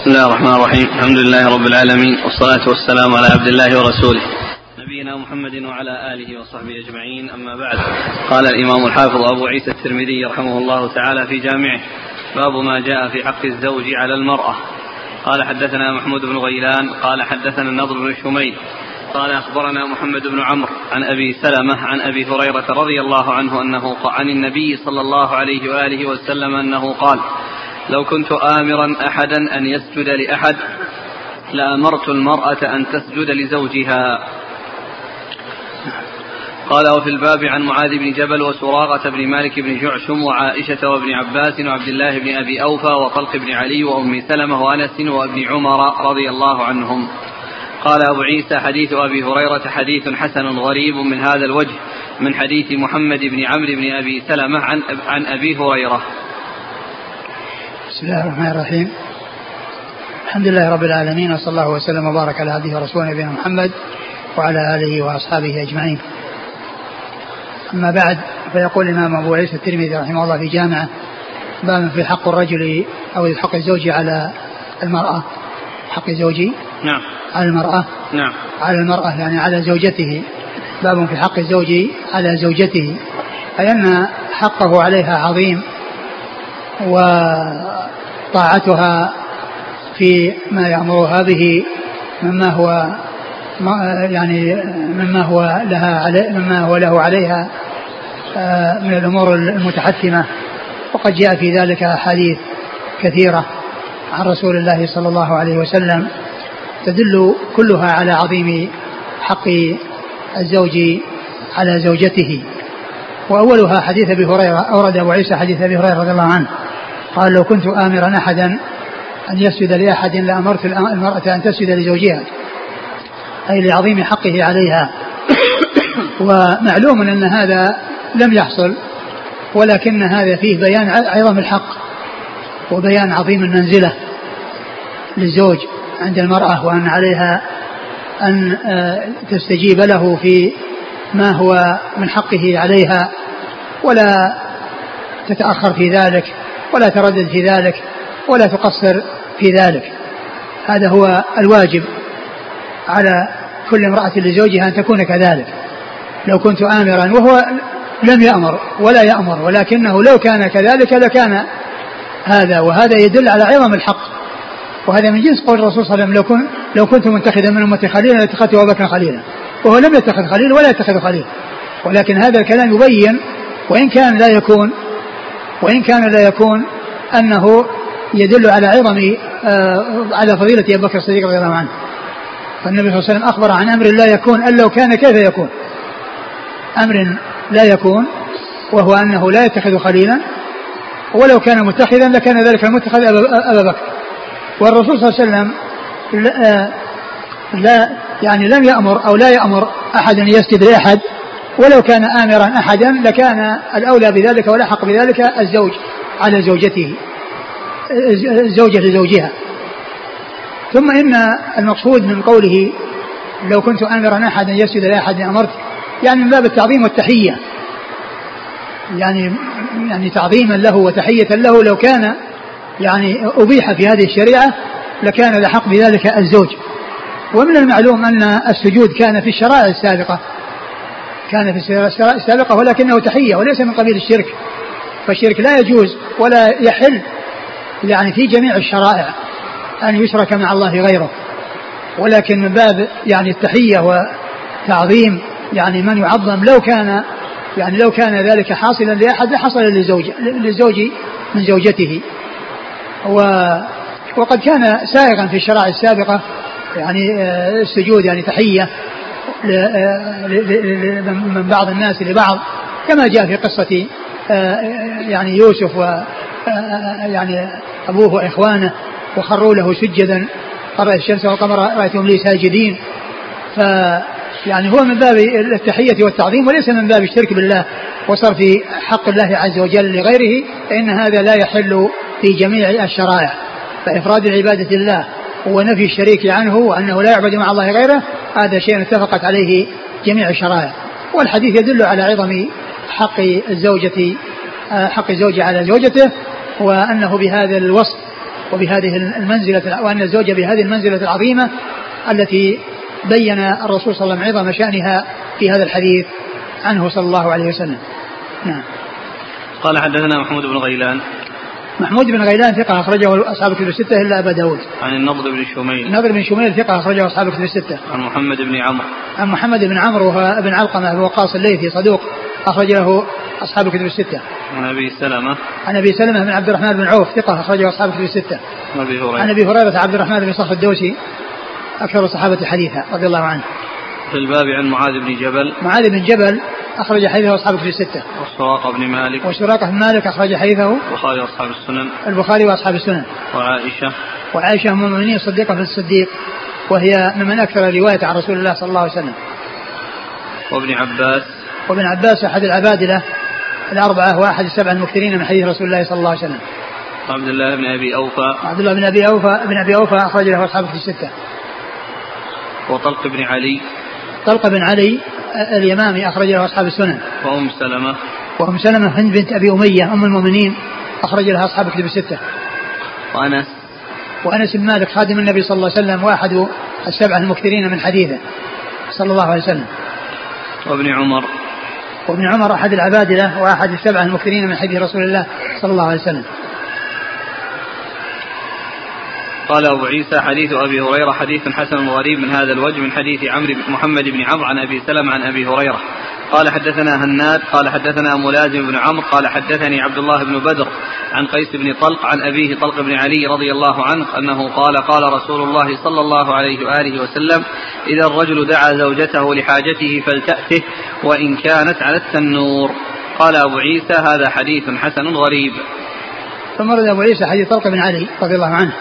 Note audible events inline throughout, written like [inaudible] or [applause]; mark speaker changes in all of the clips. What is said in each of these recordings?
Speaker 1: بسم الله الرحمن الرحيم الحمد لله رب العالمين والصلاة والسلام على عبد الله ورسوله نبينا محمد وعلى آله وصحبه أجمعين أما بعد قال الإمام الحافظ أبو عيسى الترمذي رحمه الله تعالى في جامعه باب ما جاء في حق الزوج على المرأة قال حدثنا محمود بن غيلان قال حدثنا النضر بن شميل قال أخبرنا محمد بن عمرو عن أبي سلمة عن أبي هريرة رضي الله عنه أنه عن النبي صلى الله عليه وآله وسلم أنه قال لو كنت آمرا أحدا أن يسجد لأحد لأمرت المرأة أن تسجد لزوجها. قال وفي الباب عن معاذ بن جبل وسراغة بن مالك بن جعشم وعائشة وابن عباس وعبد الله بن أبي أوفى وطلق بن علي وأم سلمة وأنس وابن عمر رضي الله عنهم. قال أبو عيسى حديث أبي هريرة حديث حسن غريب من هذا الوجه من حديث محمد بن عمرو بن أبي سلمة عن, عن أبي هريرة.
Speaker 2: بسم الله الرحمن الرحيم. الحمد لله رب العالمين وصلى الله وسلم وبارك على عبده ورسوله نبينا محمد وعلى آله وأصحابه أجمعين. أما بعد فيقول الإمام أبو عيسى الترمذي رحمه الله في جامعة باب في حق الرجل أو حق الزوج على المرأة. حق زوجي
Speaker 1: نعم.
Speaker 2: على المرأة.
Speaker 1: نعم.
Speaker 2: على المرأة يعني على زوجته. باب في حق الزوج على زوجته. أي أن حقه عليها عظيم وطاعتها في ما يأمرها به مما هو يعني مما هو لها علي مما هو له عليها آه، من الأمور المتحتمة وقد جاء في ذلك أحاديث كثيرة عن رسول الله صلى الله عليه وسلم تدل كلها على عظيم حق الزوج على زوجته. وأولها حديث أبي هريرة أورد أبو عيسى حديث أبي هريرة رضي الله عنه. قال لو كنت آمرا أحدا أن يسجد لأحد لأمرت المرأة أن تسجد لزوجها. أي لعظيم حقه عليها. [coughs] ومعلوم أن هذا لم يحصل ولكن هذا فيه بيان عظم الحق وبيان عظيم المنزلة للزوج عند المرأة وأن عليها أن آه، تستجيب له في ما هو من حقه عليها ولا تتأخر في ذلك. ولا تردد في ذلك ولا تقصر في ذلك. هذا هو الواجب على كل امرأة لزوجها أن تكون كذلك. لو كنت آمرا وهو لم يأمر ولا يأمر ولكنه لو كان كذلك لكان هذا وهذا يدل على عظم الحق. وهذا من جنس قول الرسول صلى الله عليه وسلم لو, لو كنت متخذا من أمتي خليلا لاتخذت أبا بكر خليلا. وهو لم يتخذ خليل ولا يتخذ خليل. ولكن هذا الكلام يبين وإن كان لا يكون وإن كان لا يكون أنه يدل على عظم آه على فضيلة أبي بكر الصديق رضي الله عنه. فالنبي صلى الله عليه وسلم أخبر عن أمر لا يكون أن لو كان كيف يكون؟ أمر لا يكون وهو أنه لا يتخذ خليلا ولو كان متخذا لكان ذلك المتخذ أبا بكر. والرسول صلى الله عليه وسلم لا, لا يعني لم يأمر أو لا يأمر أحد أن يسجد لأحد. ولو كان آمرا أحدا لكان الأولى بذلك والأحق بذلك الزوج على زوجته الزوجة لزوجها ثم إن المقصود من قوله لو كنت آمرا أحدا يسجد لأحد أمرت يعني من باب التعظيم والتحية. يعني يعني تعظيما له وتحية له لو كان يعني أبيح في هذه الشريعة لكان الأحق بذلك الزوج. ومن المعلوم أن السجود كان في الشرائع السابقة. كان في الشرائع السابقة ولكنه تحية وليس من قبيل الشرك. فالشرك لا يجوز ولا يحل يعني في جميع الشرائع أن يشرك مع الله غيره. ولكن من باب يعني التحية وتعظيم يعني من يعظم لو كان يعني لو كان ذلك حاصلا لأحد لحصل للزوج للزوج من زوجته. و وقد كان سائغا في الشرائع السابقة يعني آه، السجود يعني تحية. من بعض الناس لبعض كما جاء في قصة آه، يعني يوسف و يعني أبوه وإخوانه وخروا له سجدا قرأ الشمس والقمر رأيتهم لي ساجدين. ف يعني هو من باب التحية والتعظيم وليس من باب الشرك بالله وصرف حق الله عز وجل لغيره فإن هذا لا يحل في جميع الشرائع فإفراد العبادة لله. ونفي الشريك عنه وأنه لا يعبد مع الله غيره هذا شيء اتفقت عليه جميع الشرائع. والحديث يدل على عظم حق الزوجة حق الزوج على زوجته وأنه بهذا الوصف وبهذه المنزلة وأن الزوجة بهذه المنزلة العظيمة التي بين الرسول صلى الله عليه وسلم عظم شأنها في هذا الحديث عنه صلى الله عليه وسلم. نعم.
Speaker 1: قال حدثنا محمود بن غيلان.
Speaker 2: محمود بن غيلان ثقة أخرجه أصحاب الكتب الستة إلا أبا داود.
Speaker 1: عن النضر بن شميل.
Speaker 2: النضر بن شميل ثقة أخرجه أصحاب الكتب الستة.
Speaker 1: عن محمد بن عمرو.
Speaker 2: عن محمد بن عمرو وهو بن علقمة بن وقاص الليثي صدوق أخرج له أصحاب الكتب الستة.
Speaker 1: عن أبي سلمة.
Speaker 2: عن أبي سلمة بن عبد الرحمن بن عوف ثقة أخرجه أصحاب الكتب الستة.
Speaker 1: عن أبي هريرة.
Speaker 2: عن أبي هريرة عبد الرحمن بن صخر الدوسي أكثر الصحابة حديثا رضي الله عنه.
Speaker 1: في الباب عن معاذ بن جبل.
Speaker 2: معاذ بن جبل أخرج حديثه أصحاب الكتب الستة.
Speaker 1: وسراقة بن مالك.
Speaker 2: وسراقة بن مالك أخرج حديثه.
Speaker 1: البخاري وأصحاب السنن.
Speaker 2: البخاري وأصحاب السنن.
Speaker 1: وعائشة.
Speaker 2: وعائشة أم المؤمنين صديقة في الصديق وهي ممن أكثر رواية عن رسول الله صلى الله عليه وسلم.
Speaker 1: وابن عباس.
Speaker 2: وابن عباس أحد العبادلة الأربعة وأحد السبع المكثرين من حديث رسول الله صلى الله عليه وسلم.
Speaker 1: وعبد الله بن أبي أوفى.
Speaker 2: عبد الله بن أبي أوفى بن أبي أوفى أخرج له أصحابه في الستة.
Speaker 1: وطلق بن علي.
Speaker 2: طلق بن علي اليمامي أخرج له أصحاب السنن.
Speaker 1: وأم سلمة.
Speaker 2: وأم سلمة هند بنت أبي أمية أم المؤمنين أخرج لها أصحاب الكتب الستة.
Speaker 1: وأنس.
Speaker 2: وأنس بن مالك خادم النبي صلى الله عليه وسلم وأحد السبعة المكثرين من حديثه صلى الله عليه وسلم.
Speaker 1: وابن عمر.
Speaker 2: وابن عمر أحد العبادلة وأحد السبعة المكثرين من حديث رسول الله صلى الله عليه وسلم.
Speaker 1: قال أبو عيسى حديث أبي هريرة حديث حسن غريب من هذا الوجه من حديث عمرو بن محمد بن عمرو عن أبي سلم عن أبي هريرة. قال حدثنا هناد قال حدثنا ملازم بن عمرو قال حدثني عبد الله بن بدر عن قيس بن طلق عن أبيه طلق بن علي رضي الله عنه أنه قال قال رسول الله صلى الله عليه وآله وسلم إذا الرجل دعا زوجته لحاجته فلتأته وإن كانت على التنور. قال أبو عيسى هذا حديث حسن غريب
Speaker 2: ثم رد أبو عيسى حديث طلق بن علي رضي الله عنه.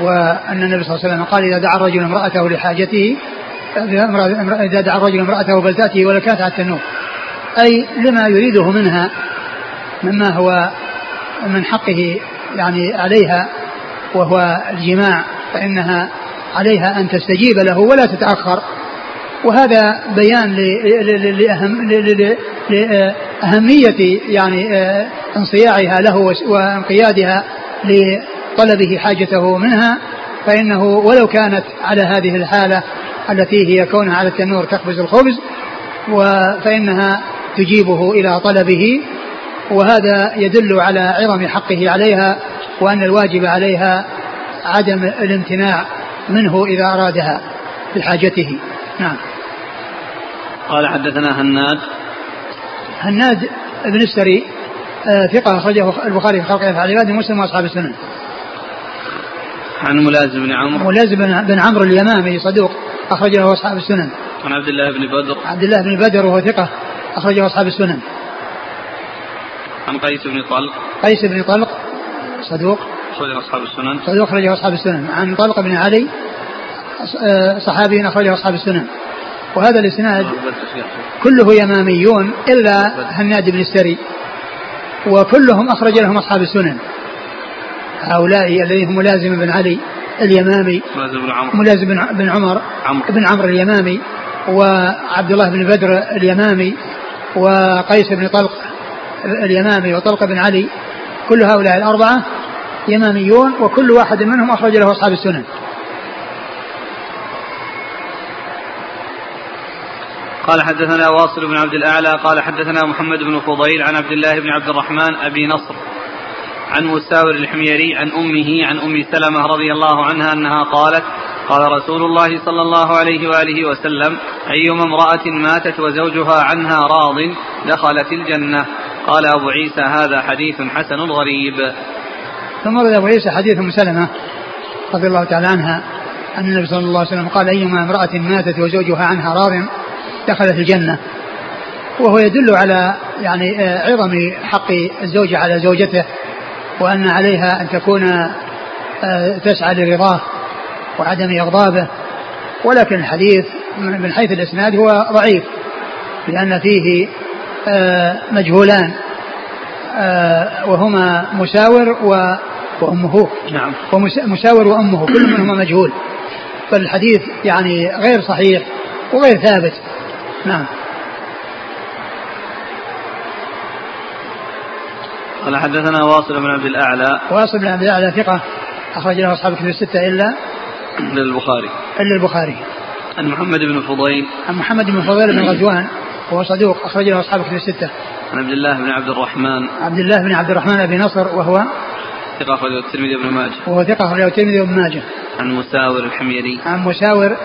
Speaker 2: وأن النبي صلى الله عليه وسلم قال إذا دعا الرجل امرأته لحاجته إذا دعا الرجل امرأته فلتأتي ولا كانت التنور أي لما يريده منها مما هو من حقه يعني عليها وهو الجماع فإنها عليها أن تستجيب له ولا تتأخر. وهذا بيان لأهم لأهمية يعني آه، انصياعها له وانقيادها طلبه حاجته منها فإنه ولو كانت على هذه الحالة التي هي كونها على التنور تخبز الخبز فإنها تجيبه إلى طلبه وهذا يدل على عظم حقه عليها وأن الواجب عليها عدم الامتناع منه إذا أرادها لحاجته. نعم.
Speaker 1: قال حدثنا هناد.
Speaker 2: هناد بن السري آه، ثقة أخرجه البخاري في خلق أفعال عباده مسلم وأصحاب السنن.
Speaker 1: عن ملازم بن عمرو.
Speaker 2: ملازم بن عمرو اليمامي صدوق أخرجه أصحاب السنن.
Speaker 1: عن عبد الله بن بدر.
Speaker 2: عبد الله بن بدر وهو ثقة أخرجه أصحاب السنن.
Speaker 1: عن قيس بن طلق.
Speaker 2: قيس بن طلق صدوق.
Speaker 1: أخرجه أصحاب السنن.
Speaker 2: صدوق أخرجه أصحاب السنن. عن طلق بن علي صحابي أخرجه أصحاب السنن. وهذا الإسناد كله يماميون إلا هناد بن السري وكلهم أخرج لهم أصحاب السنن. هؤلاء الذين هم ملازم بن علي اليمامي ملازم بن عمر بن عمر بن عمرو اليمامي وعبد الله بن بدر اليمامي وقيس بن طلق اليمامي وطلق بن علي. كل هؤلاء الأربعة يماميون وكل واحد منهم أخرج له أصحاب السنن.
Speaker 1: قال حدثنا واصل بن عبد الأعلى قال حدثنا محمد بن فضيل عن عبد الله بن عبد الرحمن أبي نصر. عن مساور الحميري عن أمه عن أم سلمة رضي الله عنها أنها قالت قال رسول الله صلى الله عليه وآله وسلم أيما امرأة ماتت وزوجها عنها راض دخلت الجنة. قال أبو عيسى هذا حديث حسن غريب.
Speaker 2: ثم ورد أبو عيسى حديث أم سلمة رضي الله تعالى عنها أن النبي صلى الله عليه وسلم قال أيما امرأة ماتت وزوجها عنها راض دخلت الجنة. وهو يدل على يعني آه، عظم حق الزوجة على زوجته. وأن عليها أن تكون آه، تسعى لرضاه وعدم إغضابه. ولكن الحديث من حيث الإسناد هو ضعيف لأن فيه آه، مجهولان وهما مساور وأمه.
Speaker 1: نعم.
Speaker 2: ومساور وأمه كل منهما مجهول. فالحديث يعني غير صحيح وغير ثابت. نعم.
Speaker 1: قال حدثنا واصل بن عبد الأعلى.
Speaker 2: واصل بن عبد الأعلى ثقة. أخرج له أصحاب كتب الستة إلا
Speaker 1: الا البخاري
Speaker 2: إلا البخاري.
Speaker 1: عن محمد بن فضيل.
Speaker 2: عن محمد بن فضيل بن غزوان وهو صدوق أخرج له أصحاب كتب الستة.
Speaker 1: عن عبد الله بن عبد الرحمن.
Speaker 2: عبد الله بن عبد الرحمن بن نصر وهو
Speaker 1: ثقة أخرجه الترمذي بن ماجه.
Speaker 2: وهو ثقة أخرجه الترمذي بن ماجه.
Speaker 1: عن مساور الحميري.
Speaker 2: عن مساور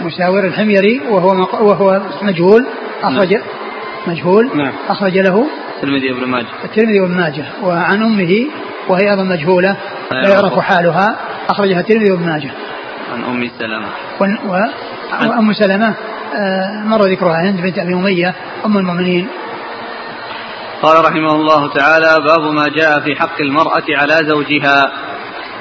Speaker 2: مساور الحميري وهو وهو مجهول أخرج نعم. مجهول
Speaker 1: نعم.
Speaker 2: أخرج له
Speaker 1: الترمذي بن ماجه.
Speaker 2: الترمذي بن ماجه. وعن أمه وهي أيضا مجهولة لا يعرف حالها. أخرجها الترمذي بن ماجه.
Speaker 1: عن أم سلمة.
Speaker 2: وأم سلمة آه، مر ذكرها هند بنت أبي أمية أم المؤمنين.
Speaker 1: قال رحمه الله تعالى باب ما جاء في حق المرأة على زوجها.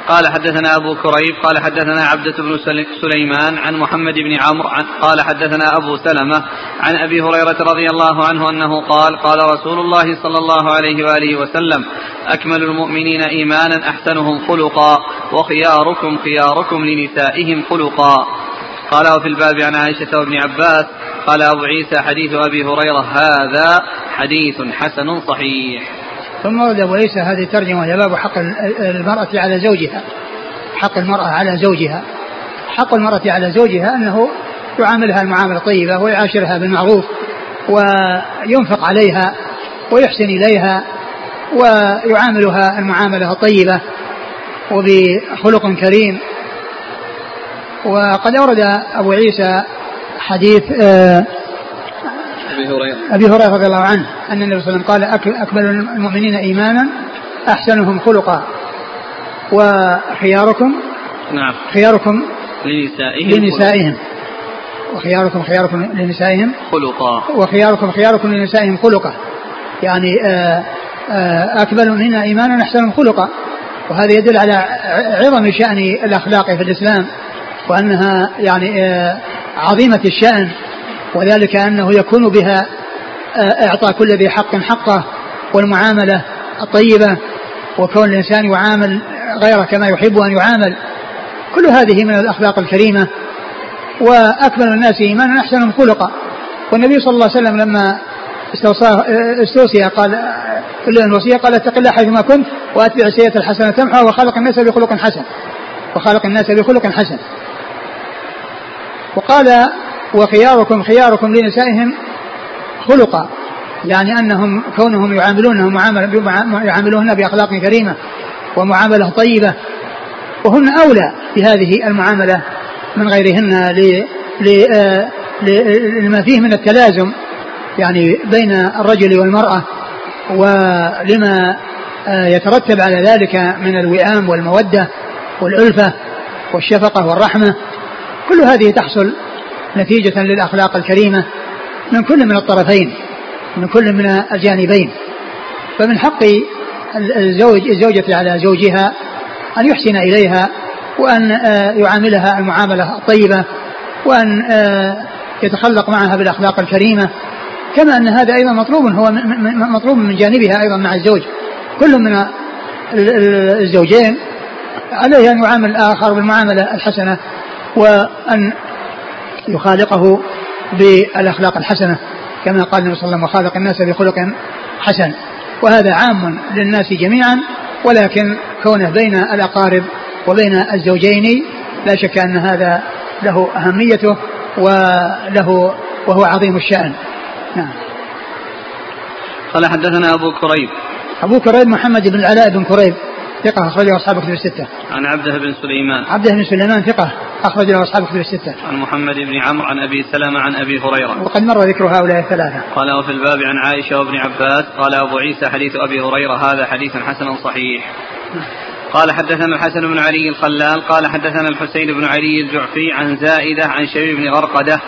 Speaker 1: قال حدثنا أبو كريب قال حدثنا عبدة بن سليمان عن محمد بن عمرو قال حدثنا أبو سلمة عن أبي هريرة رضي الله عنه أنه قال قال رسول الله صلى الله عليه وآله وسلم أكمل المؤمنين إيمانا أحسنهم خلقا وخياركم خياركم لنسائهم خلقا. قال وفي الباب عن عائشة وابن عباس قال أبو عيسى حديث أبي هريرة هذا حديث حسن صحيح.
Speaker 2: ثم ورد أبو عيسى هذه الترجمة وهي باب حق المرأة على زوجها. حق المرأة على زوجها. حق المرأة على زوجها أنه يعاملها المعاملة الطيبة ويعاشرها بالمعروف وينفق عليها ويحسن إليها ويعاملها المعاملة الطيبة وبخلق كريم. وقد أورد أبو عيسى حديث آه،
Speaker 1: أبي هريرة.
Speaker 2: أبي هريرة رضي الله عنه أن النبي صلى الله عليه وسلم قال أكمل المؤمنين إيمانا أحسنهم خلقا. وخياركم؟
Speaker 1: نعم.
Speaker 2: خياركم؟
Speaker 1: لنسائهم
Speaker 2: لنسائهم. وخياركم خياركم لنسائهم؟
Speaker 1: خلقا.
Speaker 2: وخياركم خياركم لنسائهم خلقا. يعني آه، آه، أكمل منا إيمانا أحسنهم خلقا. وهذا يدل على عظم شأن الأخلاق في الإسلام وأنها يعني آه، عظيمة الشأن. وذلك أنه يكون بها آه، إعطاء كل ذي حق حقه والمعاملة الطيبة وكون الإنسان يعامل غيره كما يحب أن يعامل. كل هذه من الأخلاق الكريمة وأكمل الناس إيمانا أحسنهم خلقا. والنبي صلى الله عليه وسلم لما استوصي قال كل الوصية قال اتق الله حيثما كنت وأتبع السيئة الحسنة تمحى وخلق الناس بخلق حسن. وخلق الناس بخلق حسن. وقال وخياركم خياركم لنسائهم خلقا يعني أنهم كونهم يعاملونهم يعاملون بأخلاق كريمة ومعاملة طيبة وهن أولى بهذه المعاملة من غيرهن لما فيه من التلازم يعني بين الرجل والمرأة ولما يترتب على ذلك من الوئام والمودة والألفة والشفقة والرحمة كل هذه تحصل نتيجة للأخلاق الكريمة من كل من الطرفين من كل من الجانبين. فمن حق الزوج الزوجة على زوجها أن يحسن إليها وأن آه، يعاملها المعاملة الطيبة وأن آه، يتخلق معها بالأخلاق الكريمة. كما أن هذا أيضا مطلوب هو مطلوب من جانبها أيضا مع الزوج. كل من الزوجين عليه أن يعامل الآخر بالمعاملة الحسنة وأن يخالقه بالأخلاق الحسنة كما قال النبي صلى الله عليه وسلم وخالق الناس بخلق حسن وهذا عام للناس جميعا ولكن كونه بين الأقارب وبين الزوجين لا شك أن هذا له أهميته وله وهو عظيم الشأن. نعم.
Speaker 1: قال حدثنا أبو كريب.
Speaker 2: أبو كريب محمد بن العلاء بن كريب. ثقة أخرج له أصحاب كتب الستة.
Speaker 1: عن عبده بن سليمان.
Speaker 2: عبده بن سليمان ثقة أخرج له أصحاب كتب الستة.
Speaker 1: عن محمد بن عمرو عن أبي سلمة عن أبي هريرة.
Speaker 2: وقد مر ذكر هؤلاء الثلاثة.
Speaker 1: قال وفي الباب عن عائشة وابن عباس قال أبو عيسى حديث أبي هريرة هذا حديث حسن صحيح. قال حدثنا الحسن بن علي الخلال قال حدثنا الحسين بن علي الجعفي عن زائدة عن شبيب بن غرقدة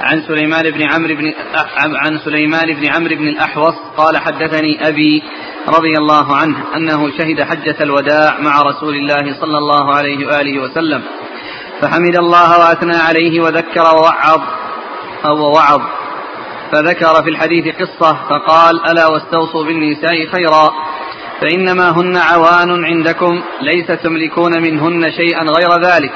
Speaker 1: عن سليمان بن عمرو بن عن سليمان بن عمرو بن الأحوص قال حدثني أبي رضي الله عنه أنه شهد حجة الوداع مع رسول الله صلى الله عليه وآله وسلم. فحمد الله وأثنى عليه وذكر ووعظ أو وعظ فذكر في الحديث قصة فقال ألا واستوصوا بالنساء خيرا فإنما هن عوان عندكم ليس تملكون منهن شيئا غير ذلك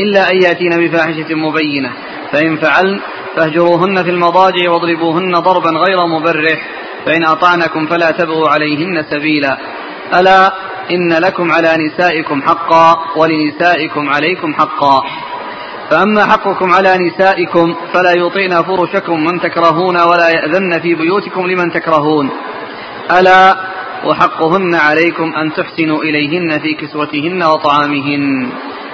Speaker 1: إلا أن يأتين بفاحشة مبينة فإن فعلن فاهجروهن في المضاجع واضربوهن ضربا غير مبرح. فإن أطعنكم فلا تبغوا عليهن سبيلا. ألا إن لكم على نسائكم حقا ولنسائكم عليكم حقا. فأما حقكم على نسائكم فلا يطيعن فرشكم من تكرهون ولا يأذن في بيوتكم لمن تكرهون. ألا وحقهن عليكم أن تحسنوا إليهن في كسوتهن وطعامهن.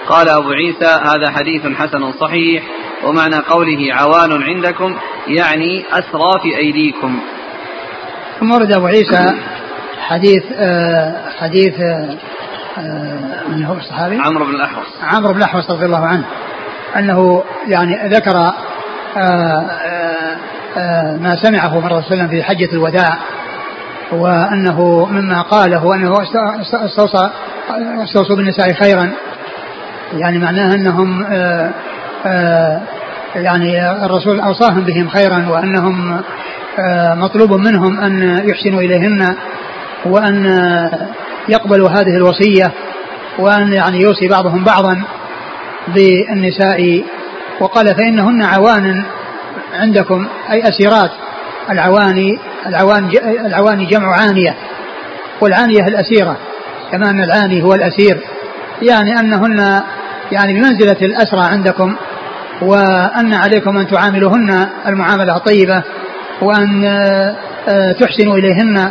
Speaker 1: قال أبو عيسى هذا حديث حسن صحيح ومعنى قوله عوان عندكم يعني أسرى في أيديكم.
Speaker 2: ثم ورد أبو عيسى حديث آه حديث آه, آه، من هو الصحابي؟
Speaker 1: عمرو بن الأحوص
Speaker 2: عمرو بن الأحوص رضي الله عنه أنه يعني ذكر آه، آآ آه، ما سمعه من الرسول صلى في حجة الوداع وأنه مما قاله أنه استوصى استوصوا بالنساء خيرا يعني معناه أنهم يعني الرسول أوصاهم بهم خيرا وأنهم مطلوب منهم أن يحسنوا إليهن وأن يقبلوا هذه الوصية وأن يعني يوصي بعضهم بعضا بالنساء. وقال فإنهن عوان عندكم أي أسيرات. العواني العوان العواني جمع عانية والعانية الأسيرة كما أن العاني هو الأسير. يعني أنهن يعني بمنزلة الأسرى عندكم وأن عليكم أن تعاملوهن المعاملة الطيبة. وأن آه، تحسنوا إليهن.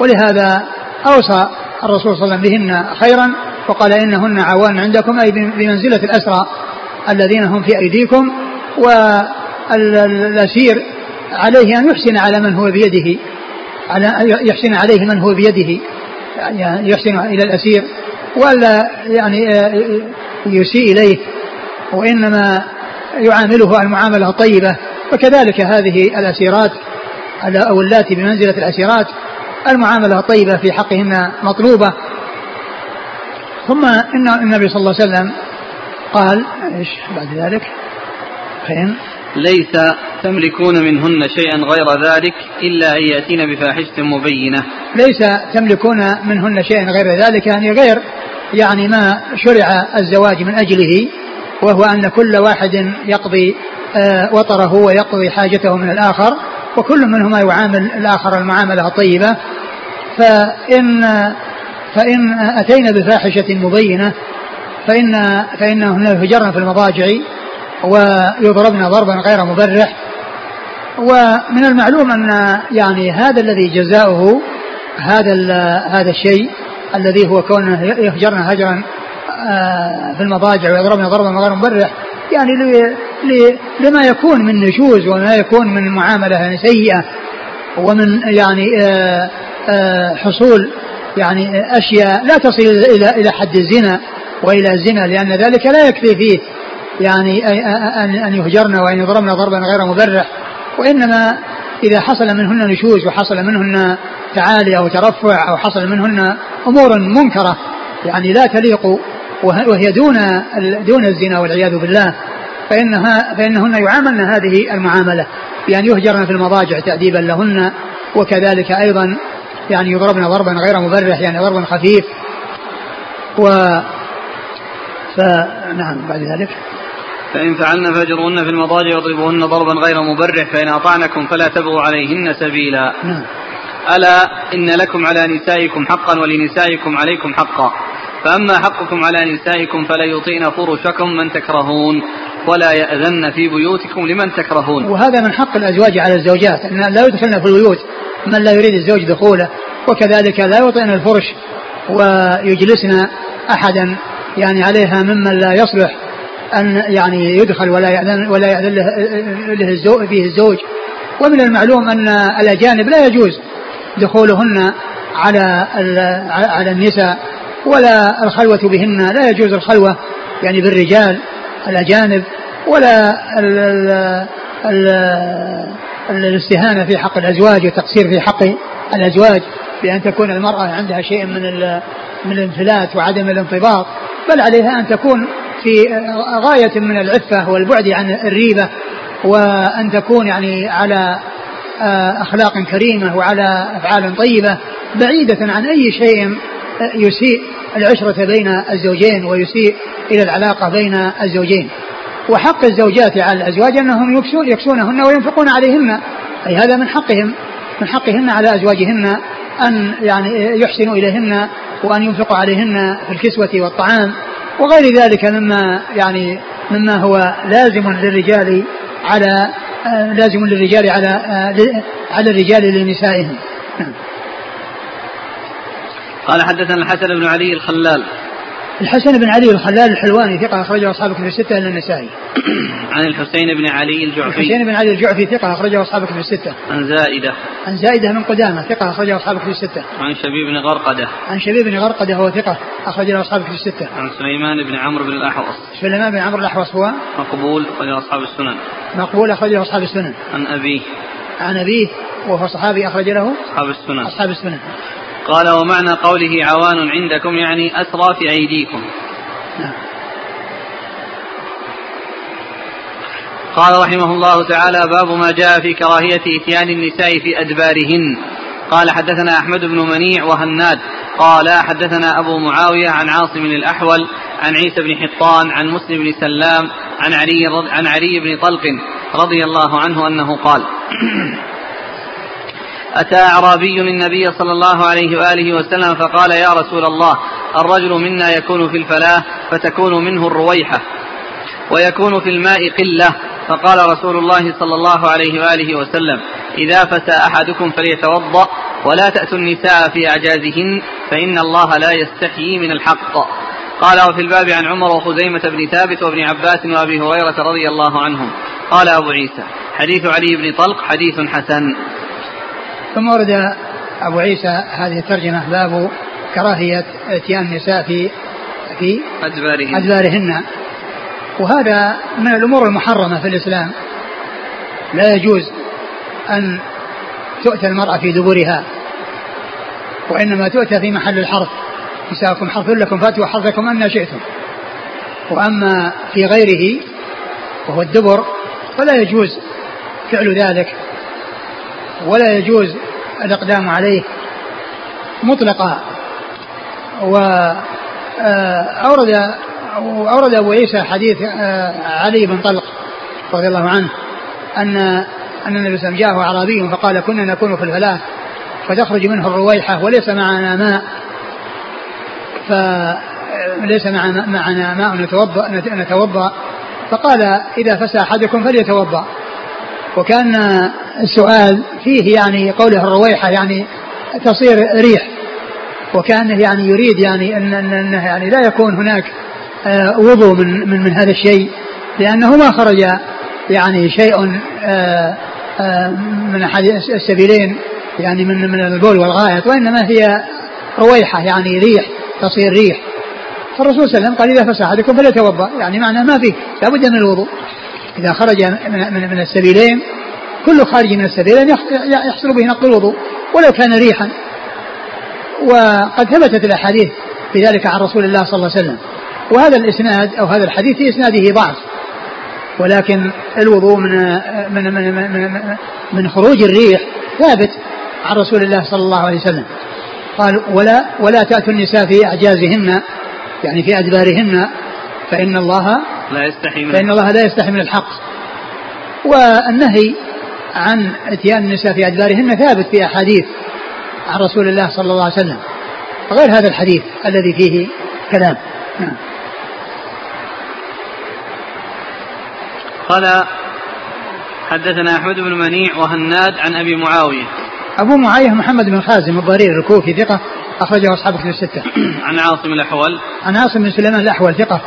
Speaker 2: ولهذا أوصى الرسول صلى الله عليه وسلم بهن خيرا وقال إنهن عوان عندكم أي بمنزلة الأسرى الذين هم في أيديكم والأسير عليه أن يحسن على من هو بيده على يحسن عليه من هو بيده يعني يحسن إلى الأسير ولا يعني يسيء إليه وإنما يعامله المعاملة الطيبة. وكذلك هذه الأسيرات أو اللاتي بمنزلة الأسيرات المعاملة الطيبة في حقهن مطلوبة ثم إن النبي صلى الله عليه وسلم قال إيش بعد ذلك؟ فإن
Speaker 1: ليس تملكون منهن شيئا غير ذلك إلا أن يأتين بفاحشة مبينة
Speaker 2: ليس تملكون منهن شيئا غير ذلك يعني غير يعني ما شرع الزواج من أجله وهو أن كل واحد يقضي وطره ويقضي حاجته من الآخر وكل منهما يعامل الآخر المعاملة الطيبة. فإن فإن أتينا بفاحشة مبينة فإن فإنهن يهجرن في المضاجع ويضربن ضربا غير مبرح. ومن المعلوم أن يعني هذا الذي جزاؤه هذا هذا الشيء الذي هو كونه يهجرن هجرا آه، في المضاجع ويضربن ضربا غير مبرح يعني لما يكون من نشوز وما يكون من معاملة سيئة ومن يعني آه، آه، حصول يعني أشياء لا تصل إلى إلى حد الزنا وإلى الزنا لأن ذلك لا يكفي فيه يعني أن يهجرن وأن يضربن ضربا غير مبرح وإنما إذا حصل منهن نشوز وحصل منهن تعالي أو ترفع أو حصل منهن أمور منكرة يعني لا تليق وهي دون دون الزنا والعياذ بالله. فإنها فإنهن يعاملن هذه المعاملة بأن يهجرن في المضاجع تأديبا لهن وكذلك أيضا يعني يضربن ضربا غير مبرح يعني ضربا خفيف. و فنعم بعد ذلك.
Speaker 1: فإن فعلن فاجرهن في المضاجع واضربوهن ضربا غير مبرح فإن أطعنكم فلا تبغوا عليهن سبيلا. نعم. ألا إن لكم على نسائكم حقا ولنسائكم عليكم حقا. فأما حقكم على نسائكم فلا يطيعن فرشكم من تكرهون. ولا يأذن في بيوتكم لمن تكرهون.
Speaker 2: وهذا من حق الأزواج على الزوجات أن لا يدخلن في البيوت. من لا يريد الزوج دخوله وكذلك لا يطئن الفرش ويجلسن أحدا يعني عليها ممن لا يصلح أن يعني يدخل ولا يأذن ولا يأذن له, له الزوج فيه الزوج. ومن المعلوم أن الأجانب لا يجوز دخولهن على على النساء ولا الخلوة بهن لا يجوز الخلوة يعني بالرجال الأجانب. ولا ال ال ال الاستهانة في حق الأزواج والتقصير في حق الأزواج بأن تكون المرأة عندها شيء من من الانفلات وعدم الانضباط بل عليها أن تكون في غاية من العفة والبعد عن الريبة وأن تكون يعني على آه، أخلاق كريمة وعلى أفعال طيبة بعيدة عن أي شيء يسيء العشرة بين الزوجين ويسيء إلى العلاقة بين الزوجين. وحق الزوجات على الأزواج أنهم يكسون يكسونهن وينفقون عليهن. أي هذا من حقهم من حقهن على أزواجهن أن يعني يحسنوا إليهن وأن ينفقوا عليهن في الكسوة والطعام. وغير ذلك مما يعني مما هو لازم للرجال على لازم للرجال على على الرجال لنسائهم. نعم.
Speaker 1: قال حدثنا الحسن بن علي الخلال.
Speaker 2: الحسن بن علي الخلال الحلواني ثقة أخرجه أصحاب كتب الستة إلا النسائي. [coughs]
Speaker 1: عن الحسين بن علي الجعفي.
Speaker 2: الحسين بن علي الجعفي ثقة أخرجه أصحاب كتب الستة.
Speaker 1: عن زائدة.
Speaker 2: عن زائدة من قدامة ثقة أخرجه أصحاب كتب الستة.
Speaker 1: عن شبيب بن غرقدة.
Speaker 2: عن شبيب بن غرقدة هو ثقة أخرجه أصحاب كتب الستة.
Speaker 1: عن سليمان بن عمرو بن الأحوص.
Speaker 2: سليمان بن عمرو الأحوص هو
Speaker 1: مقبول أخرجه أصحاب السنن.
Speaker 2: مقبول أخرجه أصحاب السنن.
Speaker 1: عن أبيه.
Speaker 2: عن أبيه وهو صحابي أخرج له
Speaker 1: أصحاب السنن.
Speaker 2: أصحاب السنن.
Speaker 1: قال ومعنى قوله عوان عندكم يعني أسرى في أيديكم. قال رحمه الله تعالى باب ما جاء في كراهية إتيان النساء في أدبارهن قال حدثنا أحمد بن منيع وهناد قال حدثنا أبو معاوية عن عاصم الأحول عن عيسى بن حطان عن مسلم بن سلام عن علي, عن علي بن طلق رضي الله عنه أنه قال أتى أعرابي النبي صلى الله عليه وآله وسلم فقال يا رسول الله الرجل منا يكون في الفلاة فتكون منه الرويحة ويكون في الماء قلة. فقال رسول الله صلى الله عليه وآله وسلم إذا فتى أحدكم فليتوضأ ولا تأتوا النساء في أعجازهن فإن الله لا يستحيي من الحق. قال وفي الباب عن عمر وخزيمة بن ثابت وابن عباس وأبي هريرة رضي الله عنهم. قال أبو عيسى حديث علي بن طلق حديث حسن.
Speaker 2: ثم ورد أبو عيسى هذه الترجمة باب كراهية إتيان النساء في في
Speaker 1: أدبارهن.
Speaker 2: أدبارهن. وهذا من الأمور المحرمة في الإسلام. لا يجوز أن تؤتى المرأة في دبرها وإنما تؤتى في محل الحرث. نساءكم حرث لكم فاتوا حرثكم أن شئتم. وأما في غيره وهو الدبر فلا يجوز فعل ذلك. ولا يجوز الإقدام عليه مطلقا. وأورد أورد أبو عيسى حديث آه، علي بن طلق رضي الله عنه أن أن النبي صلى الله عليه وسلم جاءه أعرابي فقال كنا نكون في الفلاة فتخرج منه الرويحة وليس معنا ماء. فليس معنا ماء نتوضأ نتوضأ. فقال إذا فسى أحدكم فليتوضأ. وكان السؤال فيه يعني قوله الرويحة يعني تصير ريح. وكانه يعني يريد يعني ان أنه يعني لا يكون هناك آه، وضوء من من من هذا الشيء لأنه ما خرج يعني شيء آه، آه، من أحد السبيلين يعني من من البول والغائط وإنما هي رويحة يعني ريح تصير ريح. فالرسول صلى الله عليه وسلم قال إذا فسح احدكم فليتوضأ يعني معناه ما فيه لابد من الوضوء. إذا خرج من, السبيلين كل خارج من السبيلين يحصل به نقض الوضوء ولو كان ريحا. وقد ثبتت الأحاديث في ذلك عن رسول الله صلى الله عليه وسلم. وهذا الإسناد أو هذا الحديث في إسناده ضعف. ولكن الوضوء من من من من, من خروج الريح ثابت عن رسول الله صلى الله عليه وسلم. قال ولا ولا تأتوا النساء في أعجازهن يعني في أدبارهن فإن الله
Speaker 1: لا يستحي من
Speaker 2: فإن الله لا يستحي من الحق. والنهي عن إتيان النساء في ادبارهن ثابت في أحاديث عن رسول الله صلى الله عليه وسلم غير هذا الحديث الذي فيه كلام. نعم.
Speaker 1: قال حدثنا احمد بن منيع وهناد عن أبي معاوية.
Speaker 2: أبو معاوية محمد بن خازم الضرير الكوفي ثقة أخرجه أصحاب كتب الستة.
Speaker 1: عن عاصم الأحول.
Speaker 2: عن عاصم بن سليمان الأحول ثقة.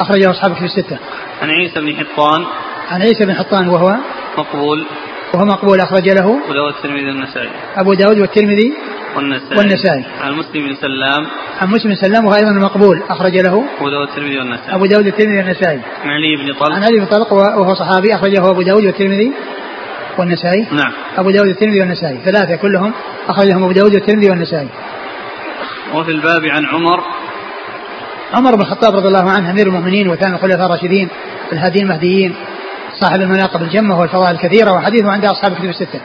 Speaker 2: اخرجه اصحاب كتب الستة.
Speaker 1: عن عيسى بن حطان.
Speaker 2: عن عيسى بن حطان وهو
Speaker 1: مقبول.
Speaker 2: وهو مقبول أخرج له.
Speaker 1: أبو داود الترمذي والنسائي.
Speaker 2: أبو داود والترمذي
Speaker 1: والنسائي.
Speaker 2: والنسائي.
Speaker 1: عن مسلم بن سلام.
Speaker 2: عن مسلم بن سلام وهو أيضا مقبول أخرج له.
Speaker 1: أبو داود الترمذي والنسائي.
Speaker 2: أبو داود الترمذي والنسائي.
Speaker 1: عن علي بن طلق
Speaker 2: عن علي بن طلق وهو صحابي أخرجه أبو داود والترمذي والنسائي.
Speaker 1: نعم.
Speaker 2: أبو داود الترمذي والنسائي. ثلاثة كلهم أخرجهم أبو داود والترمذي والنسائي.
Speaker 1: وفي الباب عن عمر.
Speaker 2: عمر بن الخطاب رضي الله عنه أمير المؤمنين وثاني الخلفاء الراشدين الهادين المهديين صاحب المناقب الجمة والفضائل الكثيرة وحديثه عند أصحاب الكتب الستة.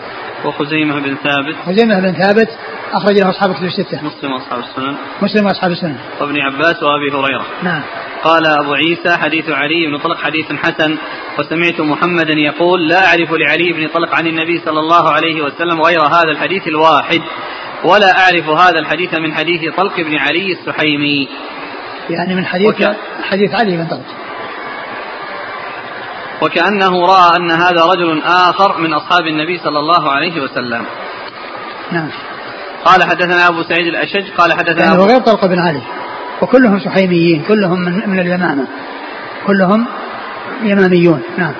Speaker 1: وخزيمة بن ثابت.
Speaker 2: خزيمة بن ثابت أخرج له أصحاب الكتب الستة.
Speaker 1: مسلم وأصحاب السنن.
Speaker 2: مسلم وأصحاب السنن.
Speaker 1: وابن عباس وأبي هريرة.
Speaker 2: نعم.
Speaker 1: قال أبو عيسى حديث علي بن طلق حديث حسن وسمعت محمدا يقول لا أعرف لعلي بن طلق عن النبي صلى الله عليه وسلم غير هذا الحديث الواحد ولا أعرف هذا الحديث من حديث طلق بن علي السحيمي
Speaker 2: يعني من حديث وك... حديث علي بن طلق
Speaker 1: وكأنه رأى أن هذا رجل آخر من أصحاب النبي صلى الله عليه وسلم.
Speaker 2: نعم.
Speaker 1: قال حدثنا أبو سعيد الأشج قال حدثنا
Speaker 2: يعني هو غير طلق بن علي. وكلهم سحيميين كلهم من, من اليمامة. كلهم يماميون. نعم.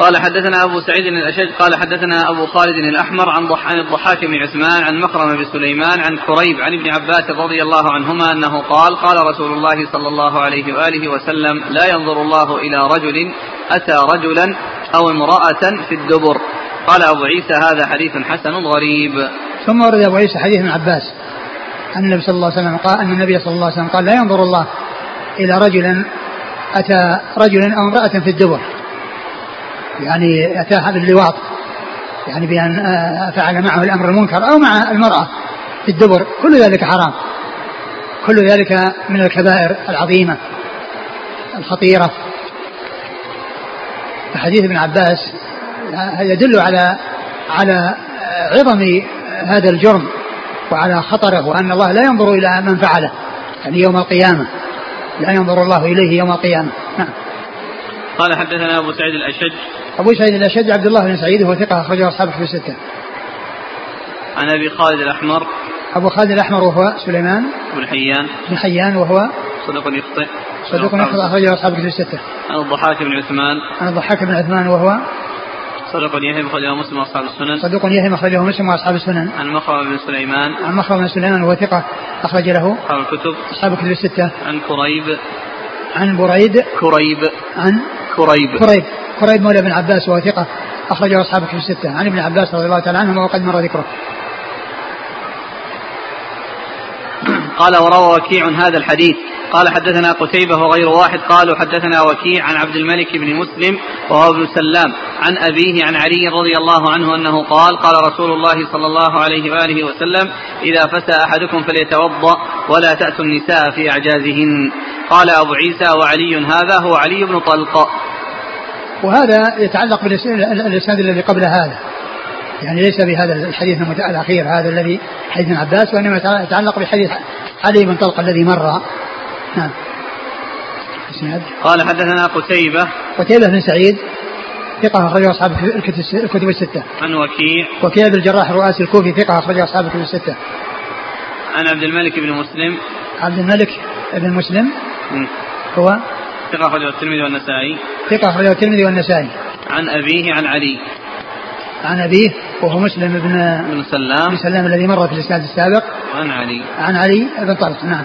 Speaker 1: قال حدثنا أبو سعيد الأشج قال حدثنا أبو خالد الأحمر عن عن الضحاك بن عثمان عن مخرم بن سليمان عن كريب عن ابن عباس رضي الله عنهما أنه قال قال رسول الله صلى الله عليه وآله وسلم لا ينظر الله إلى رجل أتى رجلا أو امرأة في الدبر. قال أبو عيسى هذا حديث حسن غريب.
Speaker 2: ثم ورد أبو عيسى حديث ابن عباس. أن النبي صلى الله عليه وسلم قال أن النبي صلى الله عليه وسلم قال لا ينظر الله إلى رجل أتى رجلا أو امرأة في الدبر. يعني أتاها باللواط يعني بأن آه، فعل معه الأمر المنكر أو مع المرأة في الدبر كل ذلك حرام. كل ذلك من الكبائر العظيمة الخطيرة. فحديث ابن عباس آه، يدل على على عظم هذا الجرم وعلى خطره وأن الله لا ينظر إلى من فعله يعني يوم القيامة. لا ينظر الله إليه يوم القيامة. نعم.
Speaker 1: قال حدثنا أبو سعيد الأشج
Speaker 2: أبو سعيد الأشج عبد الله بن سعيد وهو ثقة أخرجه أصحابه في الستة.
Speaker 1: عن أبي خالد الأحمر.
Speaker 2: أبو خالد الأحمر وهو سليمان
Speaker 1: بن حيان.
Speaker 2: بن حيان وهو
Speaker 1: صدوق يخطئ.
Speaker 2: صدوق يخطئ أخرجه أصحابه في الستة.
Speaker 1: عن الضحاك بن عثمان.
Speaker 2: عن الضحاك بن عثمان وهو
Speaker 1: صدوق يهم أخرجه مسلم وأصحاب السنن.
Speaker 2: صدوق يهم أخرجه مسلم وأصحاب السنن.
Speaker 1: عن مخرم بن سليمان.
Speaker 2: عن مخرم بن سليمان وهو ثقة أخرج له
Speaker 1: أصحاب الكتب.
Speaker 2: أصحاب الكتب الستة.
Speaker 1: عن كريب.
Speaker 2: عن بريد.
Speaker 1: كريب.
Speaker 2: عن
Speaker 1: كريب
Speaker 2: كريب كريب مولى بن عباس وهو ثقة. أخرجه أصحاب الكتب الستة. عن ابن عباس رضي الله تعالى عنهما وقد مر ذكره.
Speaker 1: قال وروى وكيع هذا الحديث. قال حدثنا قتيبة وغير واحد قالوا حدثنا وكيع عن عبد الملك بن مسلم وهو ابن سلام عن أبيه عن علي رضي الله عنه أنه قال قال رسول الله صلى الله عليه وآله وسلم إذا فسى أحدكم فليتوضأ ولا تأتوا النساء في أعجازهن. قال أبو عيسى وعلي هذا هو علي بن طلق.
Speaker 2: وهذا يتعلق بالإسناد الذي قبل هذا. يعني ليس بهذا الحديث الأخير هذا الذي حديث عباس وإنما يتعلق بحديث علي بن طلق الذي مر نعم
Speaker 1: قال حدثنا قتيبة
Speaker 2: قتيبة بن سعيد ثقة أخرجه أصحاب الكتب الستة.
Speaker 1: عن وكيع
Speaker 2: وكيع بن الجراح الرؤاسي الكوفي ثقة أخرجه أصحاب الكتب الستة.
Speaker 1: عن عبد الملك بن مسلم.
Speaker 2: عبد الملك بن مسلم هو
Speaker 1: ثقة أخرجه الترمذي والنسائي.
Speaker 2: ثقة أخرجه الترمذي والنسائي.
Speaker 1: عن أبيه عن علي.
Speaker 2: عن أبيه وهو مسلم بن
Speaker 1: بن سلام
Speaker 2: بن سلام الذي مر في الإسناد السابق.
Speaker 1: عن علي.
Speaker 2: عن علي بن طلق نعم.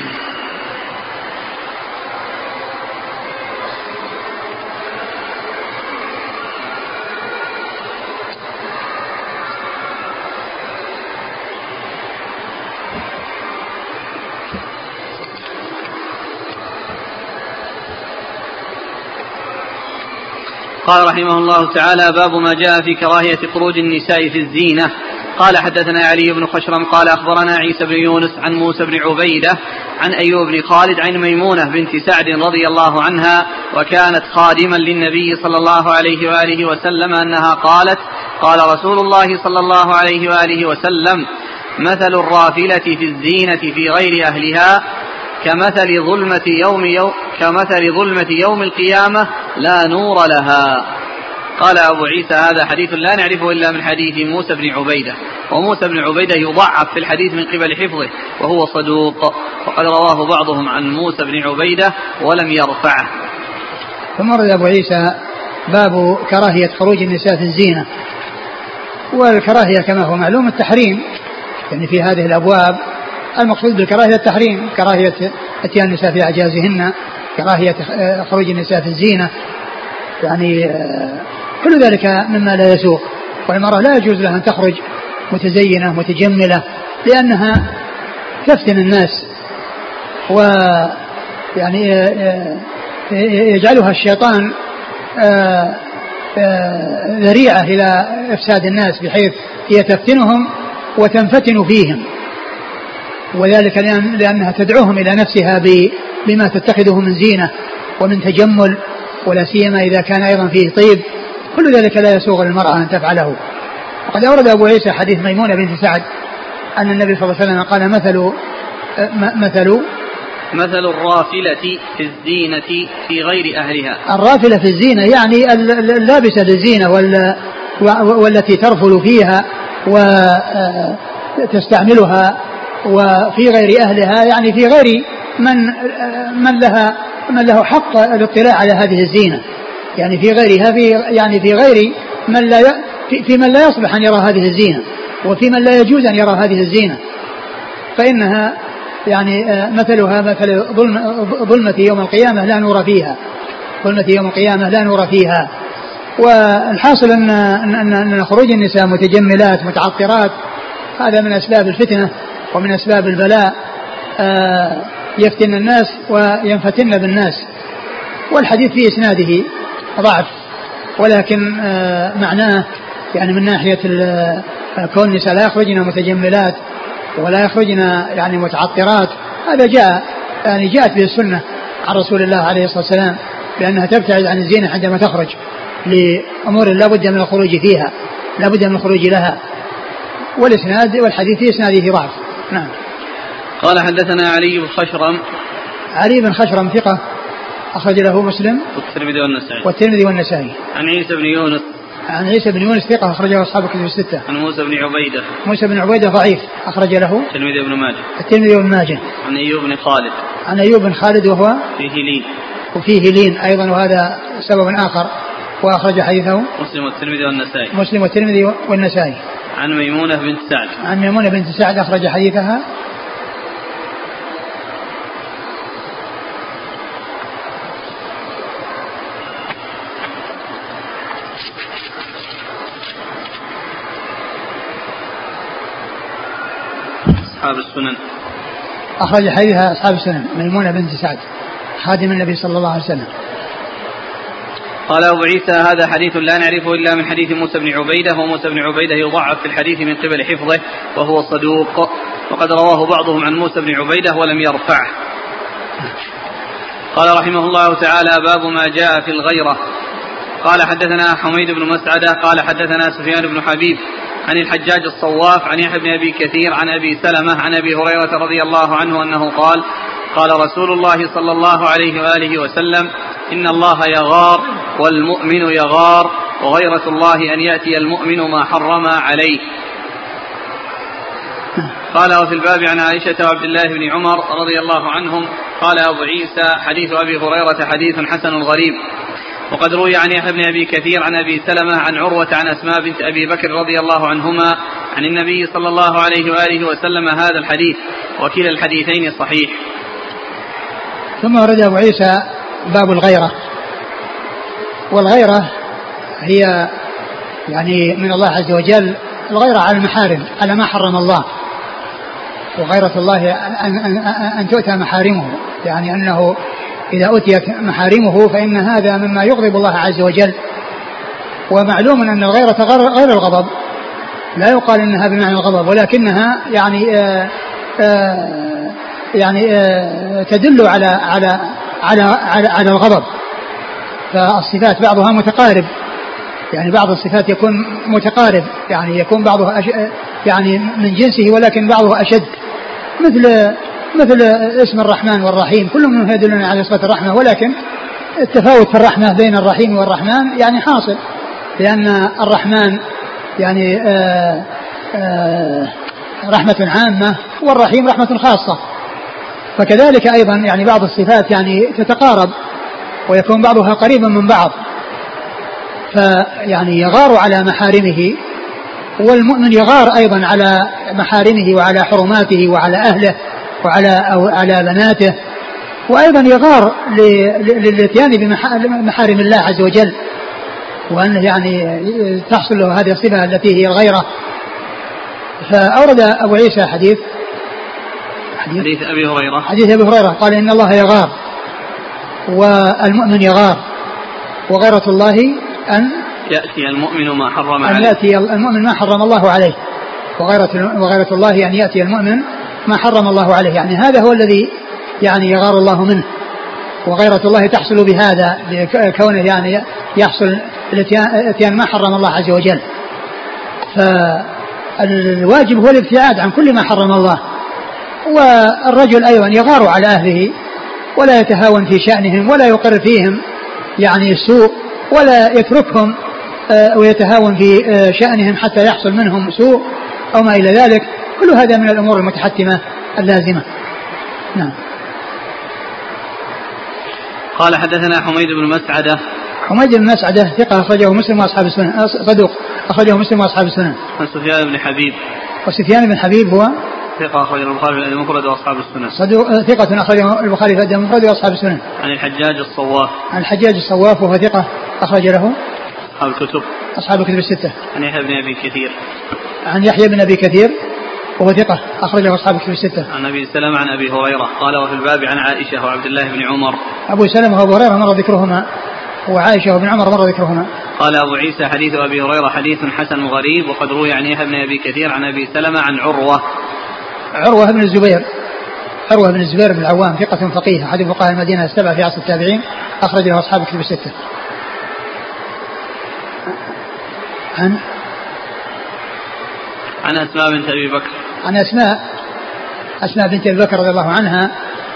Speaker 1: قال رحمه الله تعالى باب ما جاء في كراهية خروج النساء في الزينة. قال حدثنا علي بن خشرم قال أخبرنا عيسى بن يونس عن موسى بن عبيدة عن أيوب بن خالد عن ميمونة بنت سعد رضي الله عنها وكانت خادما للنبي صلى الله عليه وآله وسلم أنها قالت قال رسول الله صلى الله عليه وآله وسلم مثل الرافلة في الزينة في غير أهلها كمثل ظلمة يوم, يوم كمثل ظلمة يوم القيامة لا نور لها. قال أبو عيسى هذا حديث لا نعرفه إلا من حديث موسى بن عبيدة. وموسى بن عبيدة يضعف في الحديث من قبل حفظه وهو صدوق. وقد رواه بعضهم عن موسى بن عبيدة ولم يرفعه.
Speaker 2: ثم ورد أبو عيسى باب كراهية خروج النساء في الزينة. والكراهية كما هو معلوم التحريم يعني في هذه الأبواب المقصود بالكراهية التحريم كراهية أتيان النساء في أعجازهن كراهية خروج النساء في الزينة. يعني كل ذلك مما لا يسوق. والمرأة لا يجوز لها أن تخرج متزينة متجملة لأنها تفتن الناس و يعني يجعلها الشيطان ذريعة إلى إفساد الناس بحيث هي تفتنهم وتنفتن فيهم. وذلك لأن لأنها تدعوهم إلى نفسها بما تتخذه من زينة ومن تجمل ولا سيما إذا كان أيضا فيه طيب. كل ذلك لا يسوغ للمرأة أن تفعله. وقد أورد أبو عيسى حديث ميمونة بنت سعد أن النبي صلى الله عليه وسلم قال مثل مثل
Speaker 1: مثل الرافلة في الزينة في غير أهلها.
Speaker 2: الرافلة في الزينة يعني اللابسة للزينة والتي ترفل فيها وتستعملها وفي غير أهلها يعني في غير من من لها من له حق الاطلاع على هذه الزينة. يعني في غيرها في يعني في غير من لا في من لا يصلح أن يرى هذه الزينة وفي من لا يجوز أن يرى هذه الزينة. فإنها يعني آه، مثلها مثل ظلم ظلمة يوم القيامة لا نور فيها. ظلمة يوم القيامة لا نور فيها. والحاصل أن أن أن خروج النساء متجملات متعطرات. هذا من أسباب الفتنة. ومن أسباب البلاء آه، يفتن الناس وينفتن بالناس. والحديث في إسناده ضعف ولكن آه، معناه يعني من ناحية كون النساء لا يخرجن متجملات ولا يخرجن يعني متعطرات هذا جاء يعني جاءت به السنة عن رسول الله عليه الصلاة والسلام بأنها تبتعد عن الزينة عندما تخرج لأمور لا بد من الخروج فيها لا بد من الخروج لها. والإسناد والحديث في إسناده ضعف. نعم
Speaker 1: قال حدثنا علي بن خشرم
Speaker 2: علي بن خشرم ثقة أخرج له مسلم
Speaker 1: والترمذي والنسائي
Speaker 2: والترمذي والنسائي
Speaker 1: عن عيسى بن يونس
Speaker 2: عن عيسى بن يونس ثقة أخرجه أصحاب الكتب الستة.
Speaker 1: عن موسى بن عبيدة.
Speaker 2: موسى بن عبيدة ضعيف أخرج له.
Speaker 1: الترمذي بن ماجه.
Speaker 2: الترمذي بن ماجه.
Speaker 1: عن أيوب بن خالد.
Speaker 2: عن أيوب بن خالد وهو
Speaker 1: فيه لين.
Speaker 2: وفيه لين أيضا وهذا سبب آخر وأخرج حديثه
Speaker 1: مسلم والترمذي والنسائي.
Speaker 2: مسلم والترمذي والنسائي.
Speaker 1: عن ميمونة بنت سعد.
Speaker 2: عن ميمونة بنت سعد أخرج حديثها.
Speaker 1: أصحاب السنن.
Speaker 2: أخرج حديثها أصحاب السنن ميمونة بنت سعد خادم النبي صلى الله عليه وسلم.
Speaker 1: قال أبو عيسى هذا حديث لا نعرفه إلا من حديث موسى بن عبيدة وموسى بن عبيدة يضعف في الحديث من قبل حفظه وهو صدوق. وقد رواه بعضهم عن موسى بن عبيدة ولم يرفعه. قال رحمه الله تعالى باب ما جاء في الغيرة. قال حدثنا حميد بن مسعدة قال حدثنا سفيان بن حبيب عن الحجاج الصواف عن يحيى بن أبي كثير عن أبي سلمة عن أبي هريرة رضي الله عنه أنه قال قال رسول الله صلى الله عليه وآله وسلم إن الله يغار والمؤمن يغار وغيرة الله أن يأتي المؤمن ما حرم عليه. قال وفي الباب عن عائشة وعبد الله بن عمر رضي الله عنهم قال أبو عيسى حديث أبي هريرة حديث حسن غريب وقد روي عن يحيى بن أبي كثير عن أبي سلمة عن عروة عن أسماء بنت أبي بكر رضي الله عنهما عن النبي صلى الله عليه وآله وسلم هذا الحديث وكلا الحديثين صحيح.
Speaker 2: ثم ورد أبو عيسى باب الغيرة. والغيرة هي يعني من الله عز وجل الغيرة على المحارم على ما حرم الله. وغيرة الله أن, أن, أن تؤتى محارمه. يعني أنه إذا أتيت محارمه فإن هذا مما يغضب الله عز وجل. ومعلوم أن الغيرة غير الغضب. لا يقال إنها بمعنى الغضب ولكنها يعني آآ آه، آآ آه، يعني آه، تدل على على على على, على الغضب. فالصفات بعضها متقارب. يعني بعض الصفات يكون متقارب. يعني يكون بعضها أش... يعني من جنسه ولكن بعضها أشد. مثل مثل اسم الرحمن والرحيم. كل منهم يدلون على صفة الرحمة. ولكن التفاوت في الرحمة بين الرحيم والرحمن يعني حاصل. لأن الرحمن يعني آآ آه، آآ آه، رحمة عامة والرحيم رحمة خاصة. فكذلك أيضا يعني بعض الصفات يعني تتقارب ويكون بعضها قريبا من بعض فيعني يغار على محارمه والمؤمن يغار أيضا على محارمه وعلى حرماته وعلى أهله وعلى أو على بناته وأيضا يغار للاتيان بمحارم الله عز وجل وأنه يعني تحصل له هذه الصفة التي هي الغيرة. فأورد أبو عيسى حديث
Speaker 1: حديث, حديث أبي هريرة.
Speaker 2: حديث أبي هريرة. قال إن الله يغار والمؤمن يغار وغيرة الله أن
Speaker 1: يأتي المؤمن ما حرم
Speaker 2: عليه. أن يأتي المؤمن ما حرم الله عليه. وغيرة, وغيرة الله أن يأتي المؤمن ما حرم الله عليه. يعني هذا هو الذي يعني يغار الله منه. وغيرة الله تحصل بهذا كونه يعني يحصل الاتيان ما حرم الله عز وجل. فالواجب هو الابتعاد عن كل ما حرم الله. والرجل أيضا يغار على أهله ولا يتهاون في شأنهم ولا يقر فيهم يعني السوء ولا يتركهم آه، ويتهاون في آه، شأنهم حتى يحصل منهم سوء أو ما إلى ذلك. كل هذا من الأمور المتحتمة اللازمة. نعم.
Speaker 1: قال حدثنا حميد بن مسعدة.
Speaker 2: حميد بن مسعدة ثقة أخرجه مسلم وأصحاب السنن صدوق أخرجه مسلم وأصحاب السنن.
Speaker 1: عن سفيان بن حبيب.
Speaker 2: وسفيان بن حبيب هو
Speaker 1: ثقة أخرجه البخاري في المفرد وأصحاب السنن
Speaker 2: صدوق ثقة أخرجه البخاري في المفرد وأصحاب السنن
Speaker 1: عن الحجاج الصواف.
Speaker 2: عن الحجاج الصواف وهو ثقة أخرج له.
Speaker 1: أصحاب الكتب.
Speaker 2: أصحاب الكتب الستة.
Speaker 1: عن يحيى بن أبي كثير.
Speaker 2: عن يحيى بن أبي كثير وهو ثقة أخرجه أصحاب الكتب الستة.
Speaker 1: عن أبي سلمة عن أبي هريرة. قال وفي الباب عن عائشة وعبد الله بن عمر.
Speaker 2: أبو سلمة وأبو هريرة مر ذكرهما. وعائشة وابن عمر مر ذكرهما.
Speaker 1: قال أبو عيسى حديث أبي هريرة حديث حسن غريب وقد روي عن يحيى بن أبي كثير عن أبي سلمة عن عروة.
Speaker 2: عروة بن الزبير عروة بن الزبير بن العوام ثقة فقيه أحد فقهاء المدينة السبعة في عصر التابعين أخرج له أصحاب الكتب الستة. عن؟
Speaker 1: عن أسماء بنت أبي بكر.
Speaker 2: عن أسماء أسماء بنت أبي بكر رضي الله عنها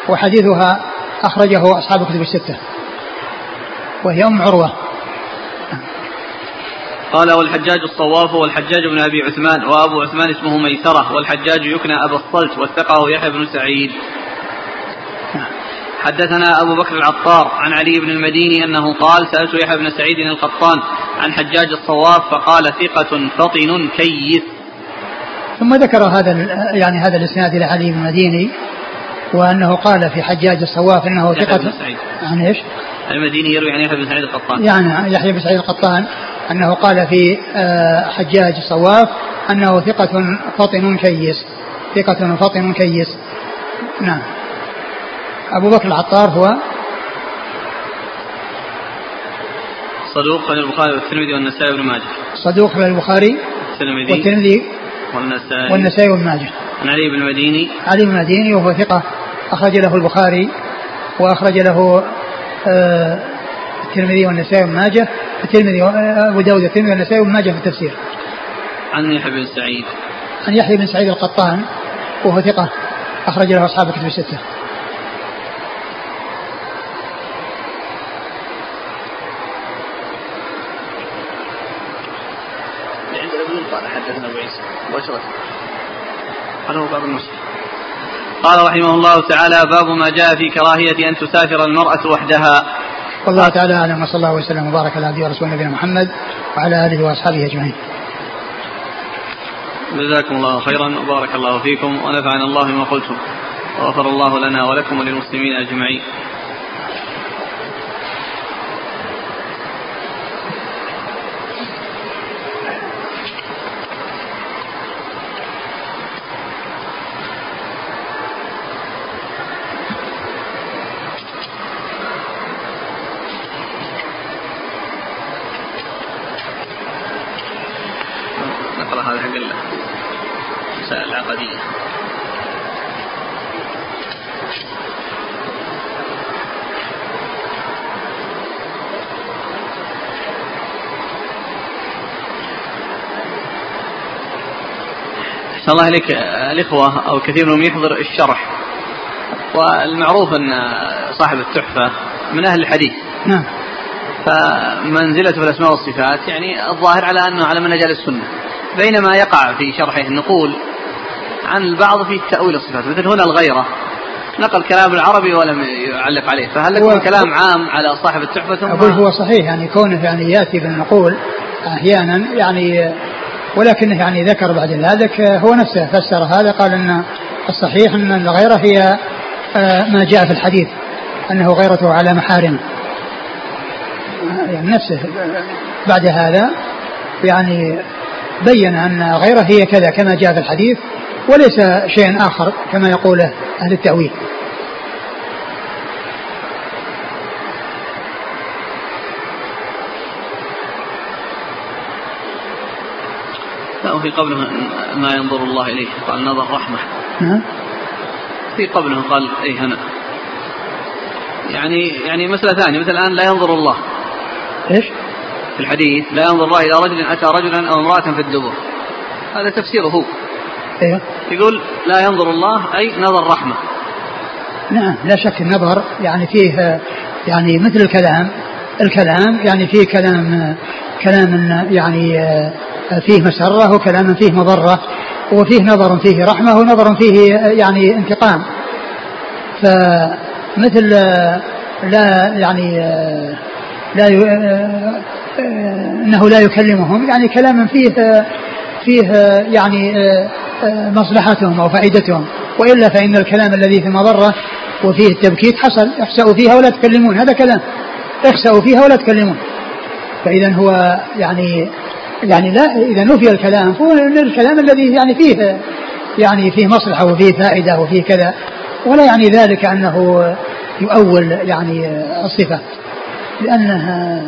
Speaker 2: وحديثها أخرجه أصحاب الكتب الستة وهي أم عروة.
Speaker 1: قال والحجاج الصواف والحجاج بن أبي عثمان وأبو عثمان اسمه ميسرة والحجاج يكنى ابا الصلت وثقه يحيى بن سعيد. حدثنا أبو بكر العطار عن علي بن المديني أنه قال سألت يحيى بن سعيد القطان عن حجاج الصواف فقال ثقة فطن كيس.
Speaker 2: ثم ذكر هذا يعني هذا الإسناد إلى علي بن المديني وأنه قال في حجاج الصواف إنه ثقة عن إيش؟
Speaker 1: المديني يروي عن يحيى بن سعيد القطان
Speaker 2: يعني يحيى بن سعيد القطان أنه قال في آه، حجاج الصواف أنه ثقة فطن كيس ثقة فطن كيس. نعم. أبو بكر العطار هو؟
Speaker 1: صدوق خرج البخاري والترمذي والنسائي وابن ماجه.
Speaker 2: صدوق خرج البخاري
Speaker 1: والترمذي
Speaker 2: والترمذي
Speaker 1: والنسائي
Speaker 2: والنسائي وابن ماجه.
Speaker 1: عن علي بن المديني.
Speaker 2: علي بن المديني وهو ثقة أخرج له البخاري وأخرج له آه الترمذي والنسائي وابن ماجه. الترمذي آه، أبو داود الترمذي والنسائي وابن ماجه في التفسير.
Speaker 1: عن يحيى بن سعيد.
Speaker 2: عن يحيى بن سعيد القطان وهو ثقة أخرج له أصحاب الكتب الستة.
Speaker 1: مباشرة هذا هو باب قال رحمه الله تعالى باب ما جاء في كراهية أن تسافر المرأة وحدها.
Speaker 2: والله تعالى أعلم وصلى الله وسلم وبارك على عبده ورسوله نبينا محمد وعلى آله وأصحابه أجمعين.
Speaker 1: جزاكم الله خيرا وبارك الله فيكم ونفعنا الله بما قلتم وغفر الله لنا ولكم وللمسلمين أجمعين. أحسن الله إليك الإخوة أو كثير منهم يحضر الشرح. والمعروف أن صاحب التحفة من أهل الحديث.
Speaker 2: نعم.
Speaker 1: فمنزلته في الأسماء والصفات يعني الظاهر على أنه على منهج السنة. بينما يقع في شرحه النقول عن البعض في تأويل الصفات مثل هنا الغيرة. نقل كلام العربي ولم يعلق عليه فهل لكم كلام عام على صاحب التحفة ثم
Speaker 2: أقول هو صحيح يعني كونه يعني يأتي بالنقول أحيانا يعني ولكنه يعني ذكر بعد ذلك هو نفسه فسر هذا قال إن الصحيح إن الغيرة هي آه، ما جاء في الحديث أنه غيرته على محارمه يعني نفسه بعد هذا يعني بين أن غيرة هي كذا كما جاء في الحديث وليس شيء آخر كما يقوله أهل
Speaker 1: التأويل. وفي قبله ما ينظر الله إليه قال نظر رحمة.
Speaker 2: نعم.
Speaker 1: في قبله قال أي هنا. يعني يعني مسألة ثانية مثل الآن لا ينظر الله.
Speaker 2: إيش؟
Speaker 1: في الحديث لا ينظر الله إلى رجل أتى رجلا أو امرأة في الدبر. هذا تفسيره هو.
Speaker 2: أيوه
Speaker 1: يقول لا ينظر الله أي نظر رحمة.
Speaker 2: نعم لا شك النظر يعني فيه يعني مثل الكلام الكلام يعني فيه كلام كلام يعني فيه مسرة وكلام فيه مضرة وفيه نظر فيه رحمة ونظر فيه يعني انتقام. فمثل لا يعني لا إنه لا يكلمهم يعني كلام فيه فيه يعني مصلحتهم أو فائدتهم. وإلا فإن الكلام الذي في مضرة وفيه التبكيت حصل احسأوا فيها ولا تكلمون. هذا كلام احسأوا فيها ولا تكلمون. فإذا هو يعني يعني لا إذا نفي الكلام فهو الكلام الذي يعني فيه يعني فيه مصلحة وفيه فائدة وفيه كذا ولا يعني ذلك أنه يؤول يعني الصفة لأنها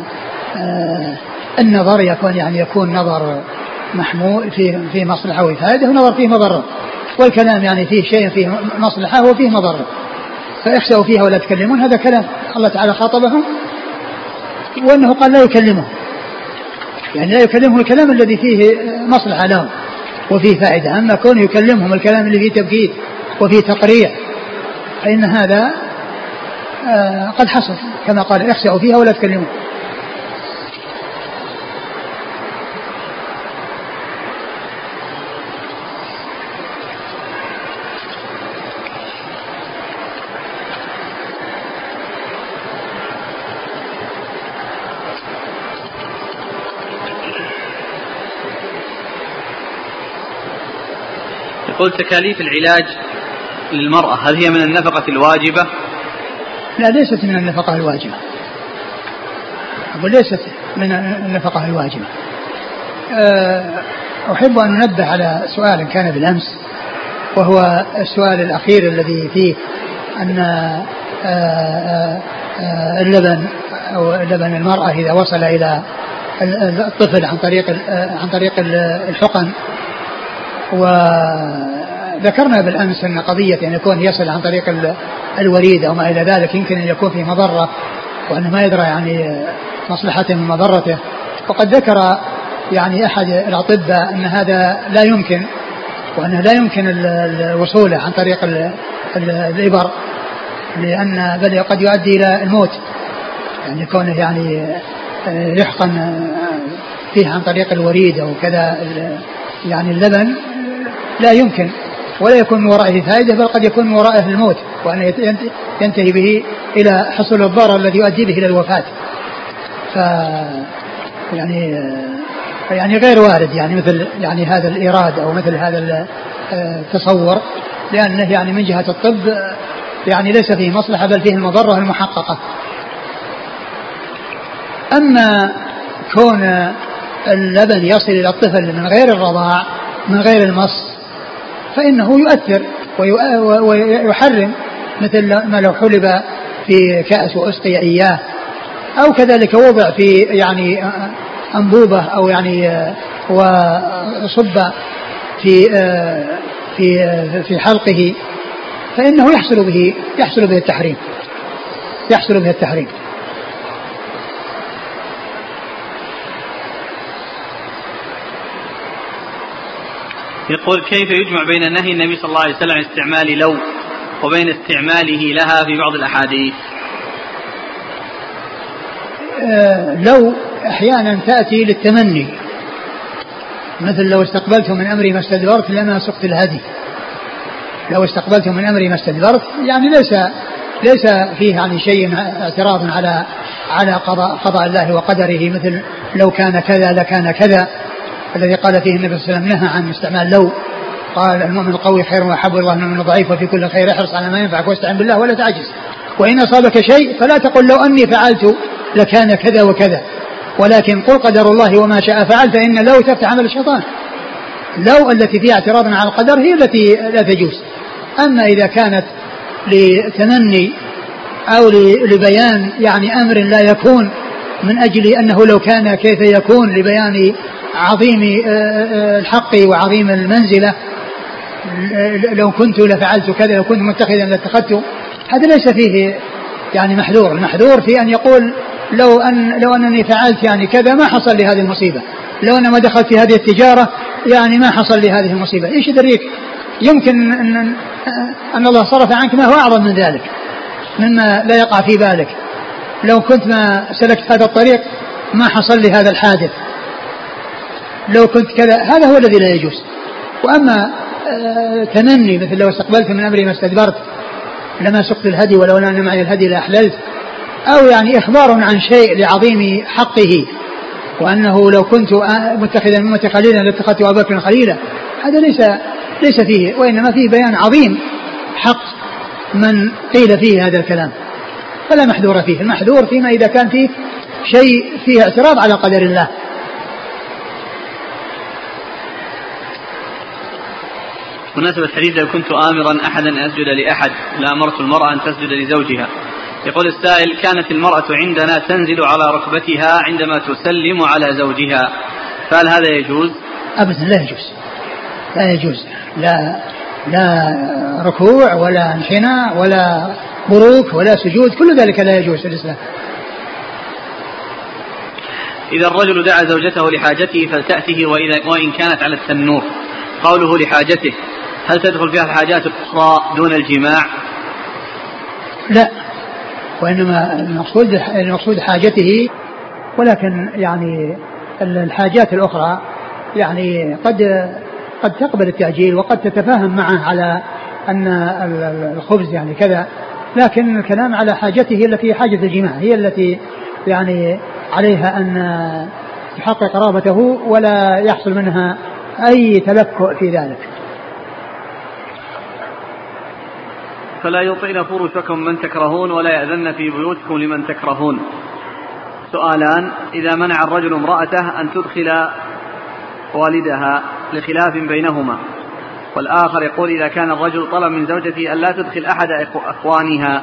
Speaker 2: آه النظر يكون يعني يكون نظر محمول فيه في مصلحة وفائده ونظر فيه مضره والكلام يعني فيه شيء فيه مصلحة وفيه مضره فاخشوا فيها ولا تكلمون هذا كلام الله تعالى خاطبهم وأنه قال لا يكلمهم يعني لا يكلمهم الكلام الذي فيه مصلحة لهم وفيه فائدة. أما كونه يكلمهم الكلام اللي فيه تبكيت وفيه تقريع فإن هذا آه قد حصل كما قال اخسأوا فيها ولا تكلمون
Speaker 1: يقول تكاليف العلاج للمرأة هل هي من النفقة الواجبة؟
Speaker 2: لا ليست من النفقة الواجبة. أقول ليست من النفقة الواجبة. أه، أحب أن أنبه على سؤال كان بالأمس وهو السؤال الأخير الذي فيه أن أه، أه، اللبن أو لبن المرأة إذا وصل إلى الطفل عن طريق عن طريق الحقن وذكرنا بالأمس أن قضية أن يكون يصل عن طريق الوريد أو ما إلى ذلك يمكن أن يكون فيه مضرة وأنه ما يدرى يعني مصلحته من مضرته. وقد ذكر يعني أحد الأطباء أن هذا لا يمكن وأنه لا يمكن الوصول عن طريق الإبر لأن بل قد يؤدي إلى الموت. يعني كونه يعني يحقن فيه عن طريق الوريد أو كذا يعني اللبن لا يمكن ولا يكون من ورائه فائدة بل قد يكون من ورائه الموت وأن ينتهي به إلى حصول الضرر الذي يؤدي به إلى الوفاة. ف يعني يعني غير وارد يعني مثل يعني هذا الإيراد أو مثل هذا التصور لأنه يعني من جهة الطب يعني ليس فيه مصلحة بل فيه المضرة المحققة. أما كون اللبن يصل إلى الطفل من غير الرضاع من غير المص فإنه يؤثر ويحرم مثل ما لو حلب في كأس وأسقي إياه. أو كذلك وضع في يعني أنبوبة أو يعني وصب في في في حلقه. فإنه يحصل به يحصل به التحريم. يحصل به التحريم.
Speaker 1: يقول كيف يجمع بين نهي النبي صلى الله عليه وسلم عن استعمال لو وبين استعماله لها في بعض الأحاديث؟
Speaker 2: آه لو أحيانا تأتي للتمني. مثل لو استقبلت من أمري ما استدبرت لما سقت الهدي. لو استقبلت من أمري ما استدبرت يعني ليس ليس فيه يعني شيء اعتراض على على قضاء قضاء الله وقدره مثل لو كان كذا لكان كذا. الذي قال فيه النبي صلى الله عليه وسلم نهى عن استعمال لو قال المؤمن القوي خير وأحب الله من المؤمن الضعيف وفي كل خير احرص على ما ينفعك واستعن بالله ولا تعجز. وإن أصابك شيء فلا تقل لو أني فعلت لكان كذا وكذا. ولكن قل قدر الله وما شاء فعل فإن لو تفتح عمل الشيطان. لو التي فيها اعتراض على القدر هي التي لا تجوز. أما إذا كانت لتمني أو لبيان يعني أمر لا يكون من أجل أنه لو كان كيف يكون لبيان عظيم آه، آه، الحق وعظيم المنزلة. لو كنت لفعلت كذا لو كنت متخذا لاتخذت. هذا ليس فيه يعني محذور. المحذور في أن يقول لو أن لو أنني فعلت يعني كذا ما حصل لي هذه المصيبة. لو أنا ما دخلت في هذه التجارة يعني ما حصل لي هذه المصيبة. إيش يدريك؟ يمكن أن, أن الله صرف عنك ما هو أعظم من ذلك مما لا يقع في بالك. لو كنت ما سلكت هذا الطريق ما حصل لي هذا الحادث. لو كنت كذا هذا هو الذي لا يجوز. وأما آه، تمني مثل لو استقبلت من أمري ما استدبرت لما سقت الهدي ولو أن معي الهدي لأحللت أو يعني إخبار عن شيء لعظيم حقه وأنه لو كنت متخذا من خليلا لاتخذت أبا بكر خليلا هذا ليس ليس فيه وإنما فيه بيان عظيم حق من قيل فيه هذا الكلام. فلا محذور فيه المحذور فيما إذا كان فيه شيء فيه اعتراض على قدر الله.
Speaker 1: مناسبة الحديث لو كنت آمرا أحدا أن أسجد لأحد لأمرت المرأة أن تسجد لزوجها. يقول السائل كانت المرأة عندنا تنزل على ركبتها عندما تسلم على زوجها. فهل هذا يجوز؟
Speaker 2: أبدا لا يجوز. لا يجوز. لا لا ركوع ولا انحناء ولا بروك ولا سجود كل ذلك لا يجوز في الإسلام.
Speaker 1: إذا الرجل دعا زوجته لحاجته فلتأته وإذا وإن كانت على التنور. قوله لحاجته. هل تدخل فيها الحاجات الأخرى دون الجماع؟
Speaker 2: لا وإنما المقصود المقصود حاجته ولكن يعني الحاجات الأخرى يعني قد قد تقبل التأجيل وقد تتفاهم معه على أن الخبز يعني كذا لكن الكلام على حاجته التي حاجة الجماع هي التي يعني عليها أن تحقق رغبته ولا يحصل منها أي تلكؤ في ذلك
Speaker 1: فلا يطعن فرشكم من تكرهون ولا يأذن في بيوتكم لمن تكرهون. سؤالان إذا منع الرجل امرأته أن تدخل والدها لخلاف بينهما. والآخر يقول إذا كان الرجل طلب من زوجته أن لا تدخل أحد أخوانها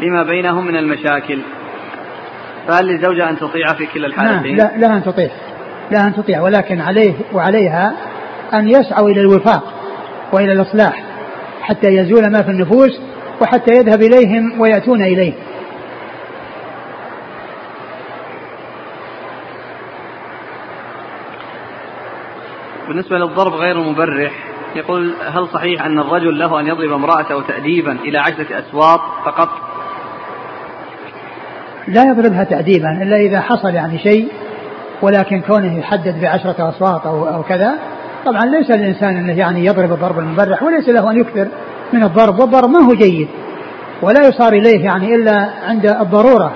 Speaker 1: لما بينهم من المشاكل. فهل للزوجة أن تطيع في كلا الحالتين؟
Speaker 2: لا لا أن تطيع. لا أن تطيع ولكن عليه وعليها أن يسعوا إلى الوفاق وإلى الإصلاح. حتى يزول ما في النفوس وحتى يذهب إليهم ويأتون إليه.
Speaker 1: بالنسبة للضرب غير المبرح يقول هل صحيح أن الرجل له أن يضرب امرأته تأديبا إلى عشرة أسواط فقط؟
Speaker 2: لا يضربها تأديبا إلا إذا حصل يعني شيء ولكن كونه يحدد بعشرة أصوات أو, أو كذا طبعا ليس الإنسان أنه يعني يضرب الضرب المبرح وليس له أن يكثر من الضرب والضرب ما هو جيد ولا يصار إليه يعني إلا عند الضرورة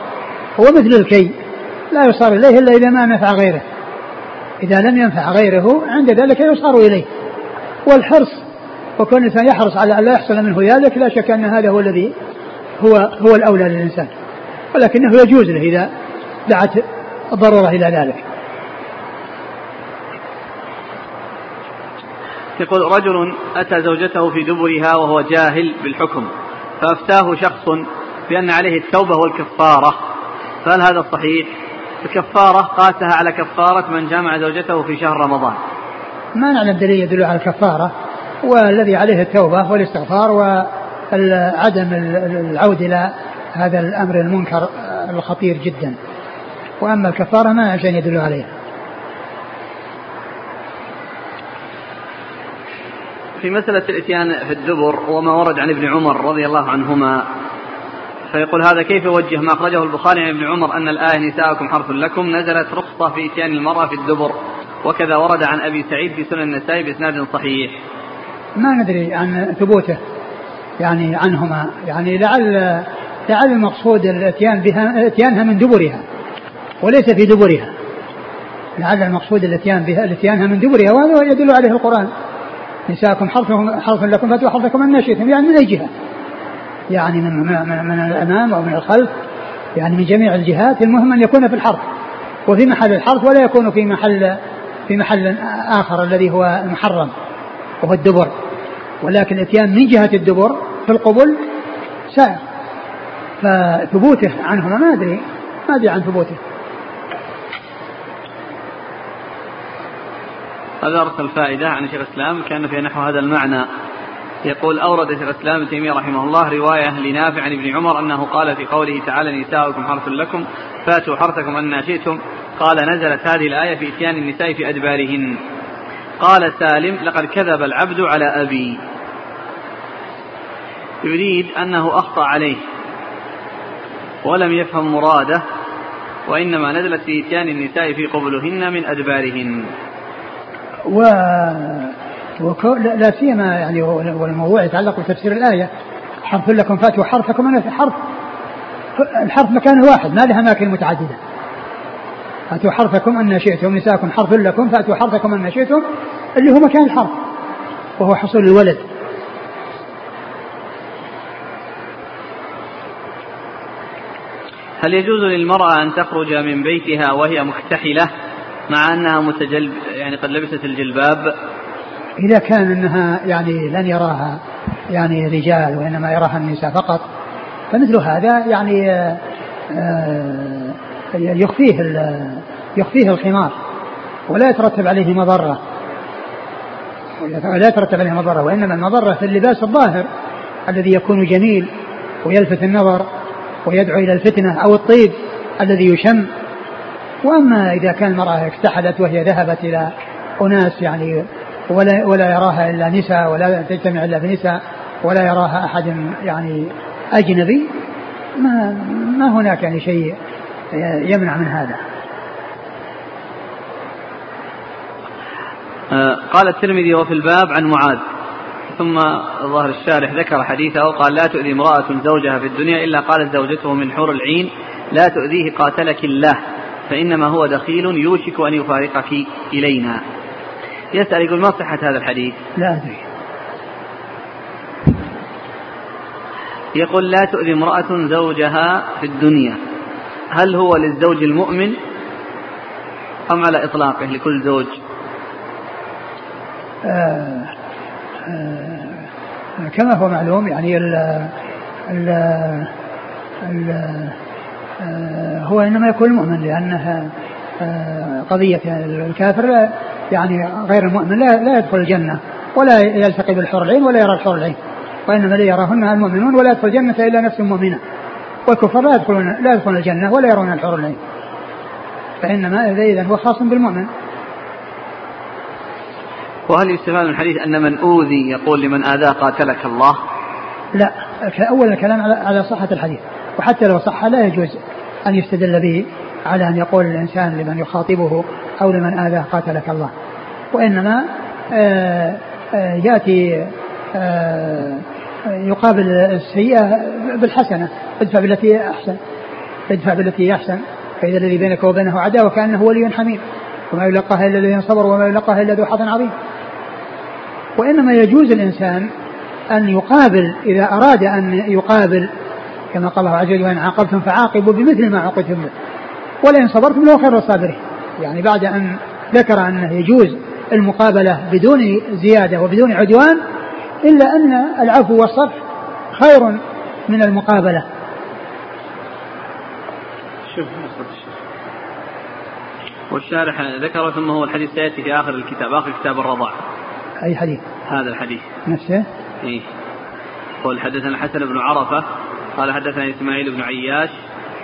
Speaker 2: هو مثل الكي لا يصار إليه إلا إذا ما نفع غيره إذا لم ينفع غيره عند ذلك يصار إليه والحرص وكون الإنسان يحرص على أن لا يحصل منه ذلك لا شك أن هذا هو الذي هو هو الأولى للإنسان ولكنه يجوز له إذا دعت الضرورة إلى ذلك.
Speaker 1: يقول رجل أتى زوجته في دبرها وهو جاهل بالحكم فأفتاه شخص بأن عليه التوبة والكفارة. فهل هذا صحيح؟ الكفارة قاسها على كفارة من جامع زوجته في شهر رمضان.
Speaker 2: ما نعلم دليل يدل على الكفارة والذي عليه التوبة والاستغفار وعدم العود إلى هذا الأمر المنكر الخطير جدا. وأما الكفارة ما شيء يدل عليها
Speaker 1: في مسألة الإتيان في الدبر وما ورد عن ابن عمر رضي الله عنهما فيقول هذا كيف يوجه ما أخرجه البخاري عن ابن عمر أن الآية نساءكم حرث لكم نزلت رخصة في إتيان المرأة في الدبر وكذا ورد عن أبي سعيد في سنن النسائي بإسناد صحيح.
Speaker 2: ما ندري عن ثبوته يعني عنهما يعني لعل لعل المقصود الإتيان بها إتيانها من دبرها وليس في دبرها. لعل المقصود الإتيان بها الإتيانها من دبرها وهذا يدل عليه القرآن. نساءكم حرث حرث لكم فاتوا حرثكم أن شئتم يعني من أي جهة؟ يعني من, من, من الأمام أو من الخلف يعني من جميع الجهات المهم أن يكون في الحرث وفي محل الحرث ولا يكون في محل في محل آخر الذي هو المحرم وهو الدبر ولكن الاتيان من جهة الدبر في القبل سائر فثبوته عنهما ما أدري ما أدري عن ثبوته.
Speaker 1: هذا أرسل فائدة عن شيخ الإسلام كان في نحو هذا المعنى. يقول أورد شيخ الإسلام ابن تيمية رحمه الله رواية لنافع عن ابن عمر أنه قال في قوله تعالى نساؤكم حرث لكم فاتوا حرثكم أن شئتم قال نزلت هذه الآية في إتيان النساء في أدبارهن قال سالم لقد كذب العبد على أبي يريد أنه أخطأ عليه ولم يفهم مراده وإنما نزلت في إتيان النساء في قبلهن من أدبارهن.
Speaker 2: و لا سيما يعني والموضوع يتعلق بتفسير الآية. حرف لكم فاتوا حرفكم أنا في حرف الحرف مكان واحد ما له أماكن متعددة. فاتوا حرفكم أن شئتم نساءكم حرف لكم فاتوا حرفكم أن شئتم اللي هو مكان الحرف وهو حصول الولد.
Speaker 1: هل يجوز للمرأة أن تخرج من بيتها وهي مكتحلة مع أنها متجلب يعني قد لبست الجلباب.
Speaker 2: إذا كان أنها يعني لن يراها يعني رجال وإنما يراها النساء فقط فمثل هذا يعني آه، يخفيه يخفيه الخمار ولا يترتب عليه مضرة. لا يترتب عليه مضرة وإنما المضرة في اللباس الظاهر الذي يكون جميل ويلفت النظر ويدعو إلى الفتنة أو الطيب الذي يشم. وأما إذا كان المرأة اكتحلت وهي ذهبت إلى أناس يعني ولا ولا يراها إلا نساء ولا تجتمع إلا بنساء ولا يراها أحد يعني أجنبي ما ما هناك يعني شيء يمنع من هذا.
Speaker 1: آه، قال الترمذي وفي الباب عن معاذ ثم ظهر الشارح ذكر حديثه قال لا تؤذي امرأة زوجها في الدنيا إلا قالت زوجته من حور العين لا تؤذيه قاتلك الله فإنما هو دخيل يوشك أن يفارقك إلينا. يسأل يقول ما صحة هذا الحديث؟
Speaker 2: لا أدري.
Speaker 1: يقول لا تؤذي امرأة زوجها في الدنيا. هل هو للزوج المؤمن أم على إطلاقه لكل زوج؟
Speaker 2: آه آه كما هو معلوم يعني ال ال ال هو إنما يكون المؤمن لأنها آه، قضية الكافر يعني غير المؤمن لا, لا يدخل الجنة ولا يلتقي بالحور العين ولا يرى الحور العين. وإنما لا يراهن المؤمنون ولا يدخل الجنة إلا نفس مؤمنة. والكفار لا يدخلون لا يدخلون الجنة ولا يرون الحور العين. فإنما اذا هو خاص بالمؤمن.
Speaker 1: وهل يستفاد من الحديث أن من أوذي يقول لمن آذاه قاتلك الله؟
Speaker 2: لا أول الكلام على صحة الحديث. وحتى لو صح لا يجوز أن يستدل به على أن يقول الإنسان لمن يخاطبه أو لمن آذاه قاتلك الله. وإنما آه، آه، يأتي آه، يقابل السيئة بالحسنة ادفع بالتي أحسن ادفع بالتي أحسن. فإذا الذي بينك وبينه عداوة كأنه ولي حميد وما يلقاها إلا الذين صبروا وما يلقاها إلا ذو حظ عظيم. وإنما يجوز الإنسان أن يقابل إذا أراد أن يقابل كما قال الله عز وجل وإن عاقبتم فعاقبوا بمثل ما عوقبتم به. ولئن صبرتم له خير الصابرين يعني بعد أن ذكر أنه يجوز المقابلة بدون زيادة وبدون عدوان إلا أن العفو والصفح خير من المقابلة.
Speaker 1: شوف والشارح ذكر ثم هو الحديث سيأتي في آخر الكتاب آخر كتاب الرضاع.
Speaker 2: أي حديث؟
Speaker 1: هذا الحديث.
Speaker 2: نفسه؟
Speaker 1: إيه. قل حدثنا الحسن بن عرفة قال حدثنا إسماعيل بن عياش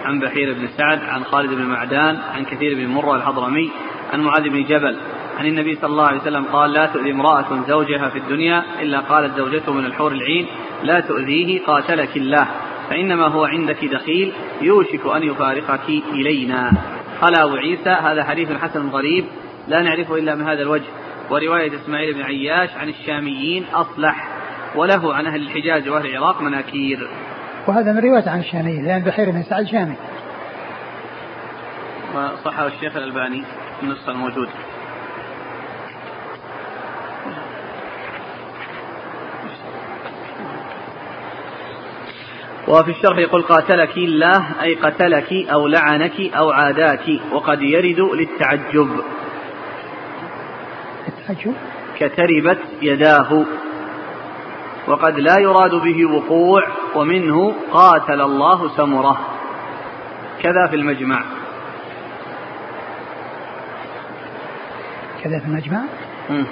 Speaker 1: عن بحير بن سعد عن خالد بن معدان عن كثير بن مرة الحضرمي عن معاذ بن جبل عن النبي صلى الله عليه وسلم قال لا تؤذي امرأة زوجها في الدنيا إلا قالت زوجته من الحور العين لا تؤذيه قاتلك الله فإنما هو عندك دخيل يوشك أن يفارقك إلينا. قال أبو عيسى هذا حديث حسن غريب لا نعرفه إلا من هذا الوجه. ورواية إسماعيل بن عياش عن الشاميين أصلح. وله عن أهل الحجاز وأهل العراق مناكير.
Speaker 2: وهذا من رواية عن الشاميين لأن بحير بن سعد شامي.
Speaker 1: وصحه الشيخ الألباني النسخة الموجودة وفي الشرح يقول قاتلك الله أي قتلك أو لعنك أو عاداك وقد يرد للتعجب.
Speaker 2: التعجب
Speaker 1: كتربت يداه. وقد لا يراد به وقوع ومنه قاتل الله سمره. كذا في المجمع.
Speaker 2: كذا في المجمع؟
Speaker 1: مم.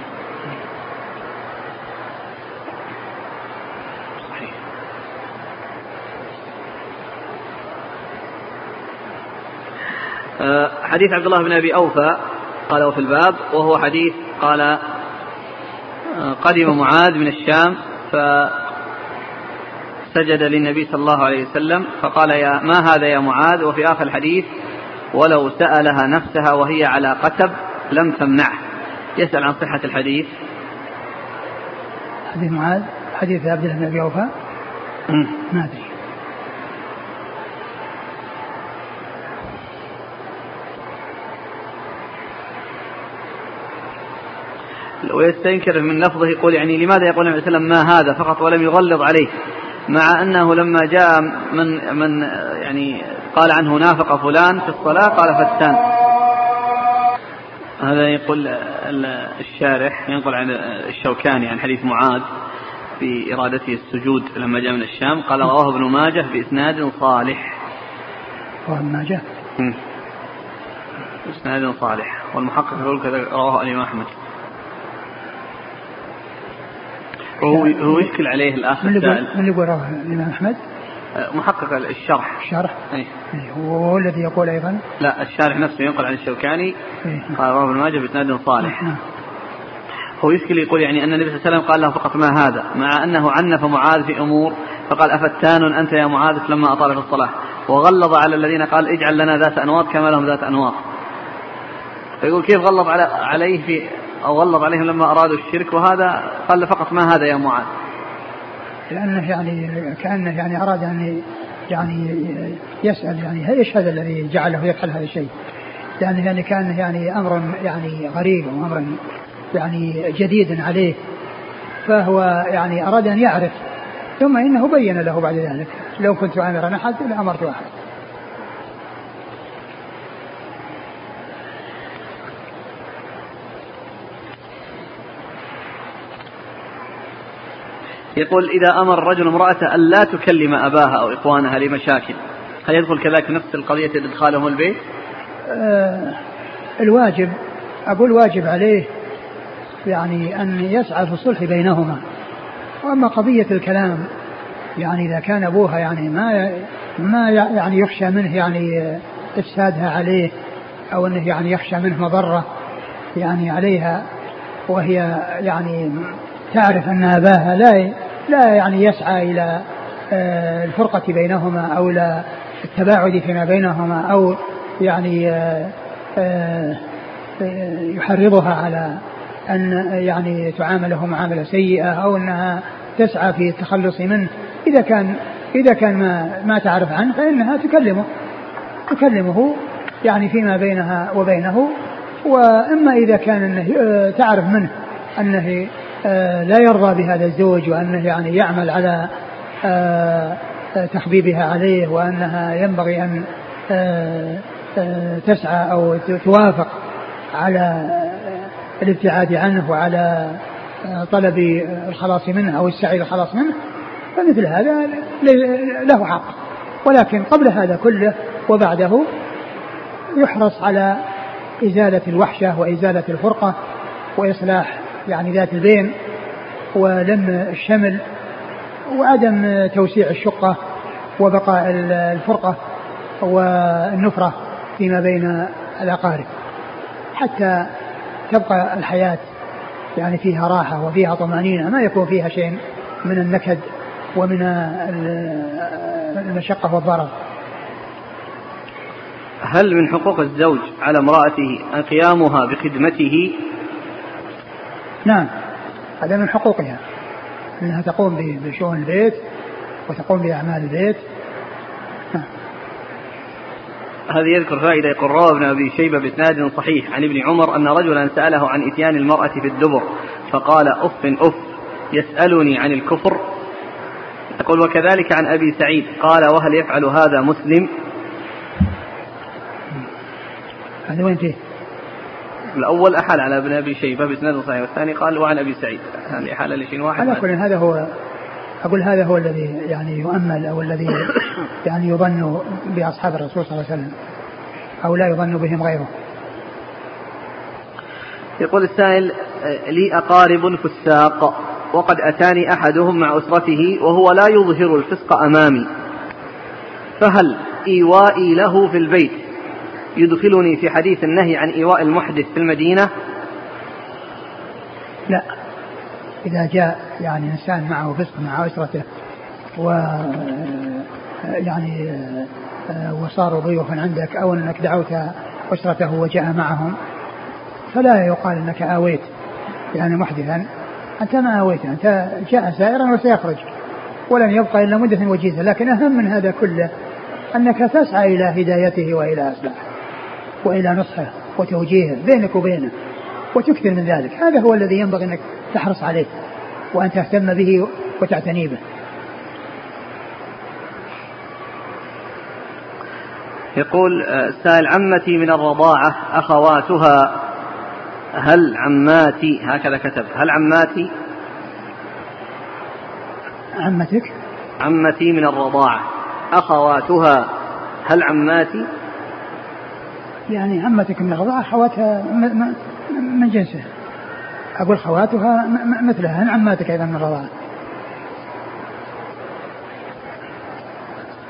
Speaker 1: آه، حديث عبد الله بن أبي أوفى قال في الباب وهو حديث قال آه، قدم معاذ من الشام فسجد للنبي صلى الله عليه وسلم فقال يا ما هذا يا معاذ؟ وفي آخر الحديث ولو سألها نفسها وهي على قتب لم تمنعه. يسأل عن صحة الحديث.
Speaker 2: حديث معاذ حديث عبد الله بن أبي أوفى. ما أدري.
Speaker 1: ويستنكر من لفظه يقول يعني لماذا يقول النبي صلى الله عليه وسلم ما هذا فقط ولم يغلظ عليه مع أنه لما جاء من من يعني قال عنه نافق فلان في الصلاة قال فتان. هذا يقول الشارح ينقل عن الشوكاني عن حديث معاذ في إرادته السجود لما جاء من الشام. قال رواه ابن ماجه بإسناد صالح.
Speaker 2: رواه ابن ماجه؟
Speaker 1: بإسناد صالح. والمحقق يقول كذا رواه الإمام أحمد. هو هو يشكل عليه الاخ
Speaker 2: من اللي رواه الإمام أحمد؟
Speaker 1: محقق الشرح.
Speaker 2: الشرح؟
Speaker 1: اي
Speaker 2: إيه، هو الذي يقول أيضا؟
Speaker 1: لا الشارح نفسه ينقل عن الشوكاني.
Speaker 2: إيه.
Speaker 1: قال رواه ابن ماجه بإسناد صالح.
Speaker 2: نعم.
Speaker 1: هو يشكل يقول يعني أن النبي صلى الله عليه وسلم قال له فقط ما هذا؟ مع أنه عنف معاذ في أمور فقال أفتان أنت يا معاذ لما اطال في الصلاة؟ وغلظ على الذين قال اجعل لنا ذات أنواط كما لهم ذات أنواط. فيقول كيف غلظ على عليه في أو غلظ عليهم لما أرادوا الشرك وهذا قال فقط ما هذا يا معاذ؟
Speaker 2: لأنه يعني كأنه يعني أراد أن يعني يسأل يعني إيش هذا الذي جعله يفعل هذا الشيء؟ يعني يعني كان يعني أمر يعني غريب وأمر يعني جديد عليه فهو يعني أراد أن يعرف ثم إنه بين له بعد ذلك. لو كنت امرا احد لأمرت أحد.
Speaker 1: يقول إذا أمر الرجل امرأته أن لا تكلم أباها أو إخوانها لمشاكل هل يدخل كذلك نفس القضية إدخالهم البيت؟
Speaker 2: آه الواجب أقول واجب عليه يعني أن يسعى في الصلح بينهما وأما قضية الكلام يعني إذا كان أبوها يعني ما ما يعني يخشى منه يعني إفسادها عليه أو أنه يعني يخشى منه مضرة يعني عليها وهي يعني تعرف أن أباها لا لا يعني يسعى إلى آه، الفرقة بينهما أو إلى التباعد فيما بينهما أو يعني آه، آه، يحرضها على أن يعني تعامله معاملة سيئة أو أنها تسعى في التخلص منه. إذا كان إذا كان ما ما تعرف عنه فإنها تكلمه تكلمه يعني فيما بينها وبينه. وإما إذا كان أنه تعرف منه أنه لا يرضى بهذا الزوج وأنه يعني يعمل على آه، آه، تخبيبها عليه وأنها ينبغي أن تسعى أو توافق على الابتعاد عنه وعلى طلب الخلاص منه أو السعي للخلاص منه فمثل هذا له حق. ولكن قبل هذا كله وبعده يحرص على إزالة الوحشة وإزالة الفرقة وإصلاح يعني ذات البين ولم الشمل وعدم توسيع الشقة وبقاء الفرقة والنفرة فيما بين الأقارب. حتى تبقى الحياة يعني فيها راحة وفيها طمأنينة ما يكون فيها شيء من النكد ومن المشقة والضرر.
Speaker 1: هل من حقوق الزوج على امرأته قيامها بخدمته
Speaker 2: نعم. هذا من حقوقها. أنها تقوم بشؤون البيت وتقوم بأعمال البيت. نعم.
Speaker 1: هذه يذكر فائدة يقول روى ابن أبي شيبة بإسناد صحيح عن ابن عمر أن رجلا سأله عن إتيان المرأة في الدبر فقال أف أف يسألني عن الكفر؟ يقول وكذلك عن أبي سعيد قال وهل يفعل هذا مسلم؟
Speaker 2: هذا وين فيه؟
Speaker 1: الأول أحال على ابن أبي شيبة بإسناد صحيح والثاني قال وعن أبي سعيد. هذه أحال لشيء واحد.
Speaker 2: على كل هذا هو أقول هذا هو الذي يعني يؤمل أو الذي [coughs] يعني يظن بأصحاب الرسول صلى الله عليه وسلم أو لا يظن بهم غيره.
Speaker 1: يقول السائل لي أقارب فساق وقد أتاني أحدهم مع أسرته وهو لا يظهر الفسق أمامي فهل إيوائي له في البيت؟ يدخلني في حديث النهي عن إيواء المحدث في المدينة؟
Speaker 2: لا. إذا جاء يعني إنسان معه فسق مع أسرته و يعني وصاروا ضيوفا عندك أو أنك دعوت أسرته وجاء معهم فلا يقال أنك آويت يعني محدثا. أنت ما آويت أنت جاء سائرا وسيخرج ولن يبقى إلا مدة وجيزة. لكن أهم من هذا كله أنك تسعى إلى هدايته وإلى إصلاحه. وإلى نصحه وتوجيهه بينك وبينه وتكثر من ذلك. هذا هو الذي ينبغي أنك تحرص عليه وأن تهتم به وتعتني به.
Speaker 1: يقول سائل عمتي من الرضاعة أخواتها هل عماتي هكذا كتب هل عماتي؟
Speaker 2: عمتك؟
Speaker 1: عمتي من الرضاعة أخواتها هل عماتي؟
Speaker 2: يعني عمتك من الرضاعة أخواتها من جنسها أقول خواتها مثلها عماتك أيضا من الرضاعة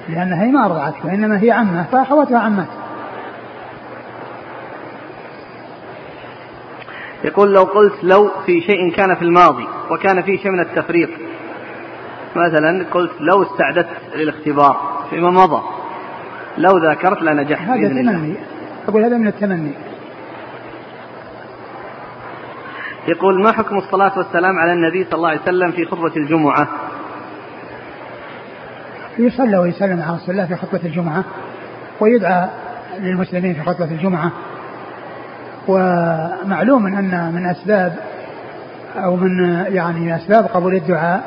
Speaker 2: لأنها هي ما أرضعتك وإنما هي عمة فأخواتها عمات
Speaker 1: يقول لو قلت لو في شيء كان في الماضي وكان فيه شيء من التفريط مثلا قلت لو استعددت للاختبار فيما مضى. لو ذاكرت لنجحت
Speaker 2: هذا أقول هذا من التمني.
Speaker 1: يقول ما حكم الصلاة والسلام على النبي صلى الله عليه وسلم في خطبة الجمعة؟
Speaker 2: يصلى ويسلم على رسول الله في خطبة الجمعة ويدعى للمسلمين في خطبة الجمعة. ومعلوم أن من أسباب أو من يعني أسباب قبول الدعاء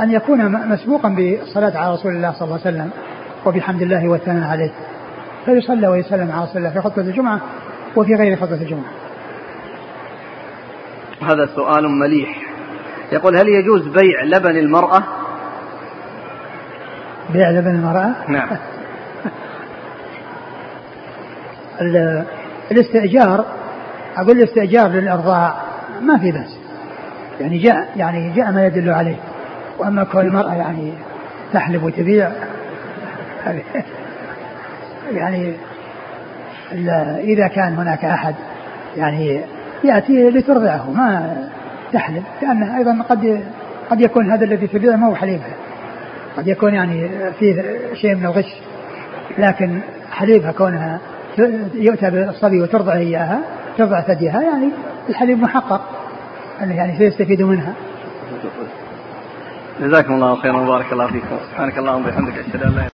Speaker 2: أن يكون مسبوقا بالصلاة على رسول الله صلى الله عليه وسلم وبحمد الله والثناء عليه. فيصلى ويسلم على الله في خطبة الجمعة وفي غير خطبة الجمعة.
Speaker 1: هذا سؤال مليح. يقول هل يجوز بيع لبن المرأة؟
Speaker 2: بيع لبن المرأة؟
Speaker 1: نعم. [laughs]
Speaker 2: الاستئجار أقول الاستئجار للإرضاع ما في بأس. يعني جاء يعني جاء ما يدل عليه. وأما كون المرأة يعني تحلب وتبيع يعني إذا كان هناك أحد يعني يأتي لترضعه ما تحلب لأن أيضا قد قد يكون هذا الذي تبيعه ما هو حليبها قد يكون يعني فيه شيء من الغش لكن حليبها كونها يؤتى بالصبي وترضع إياها ترضع ثديها يعني الحليب محقق يعني سيستفيد منها.
Speaker 1: جزاكم الله خيرا وبارك الله فيكم. سبحانك اللهم وبحمدك أشهد أن لا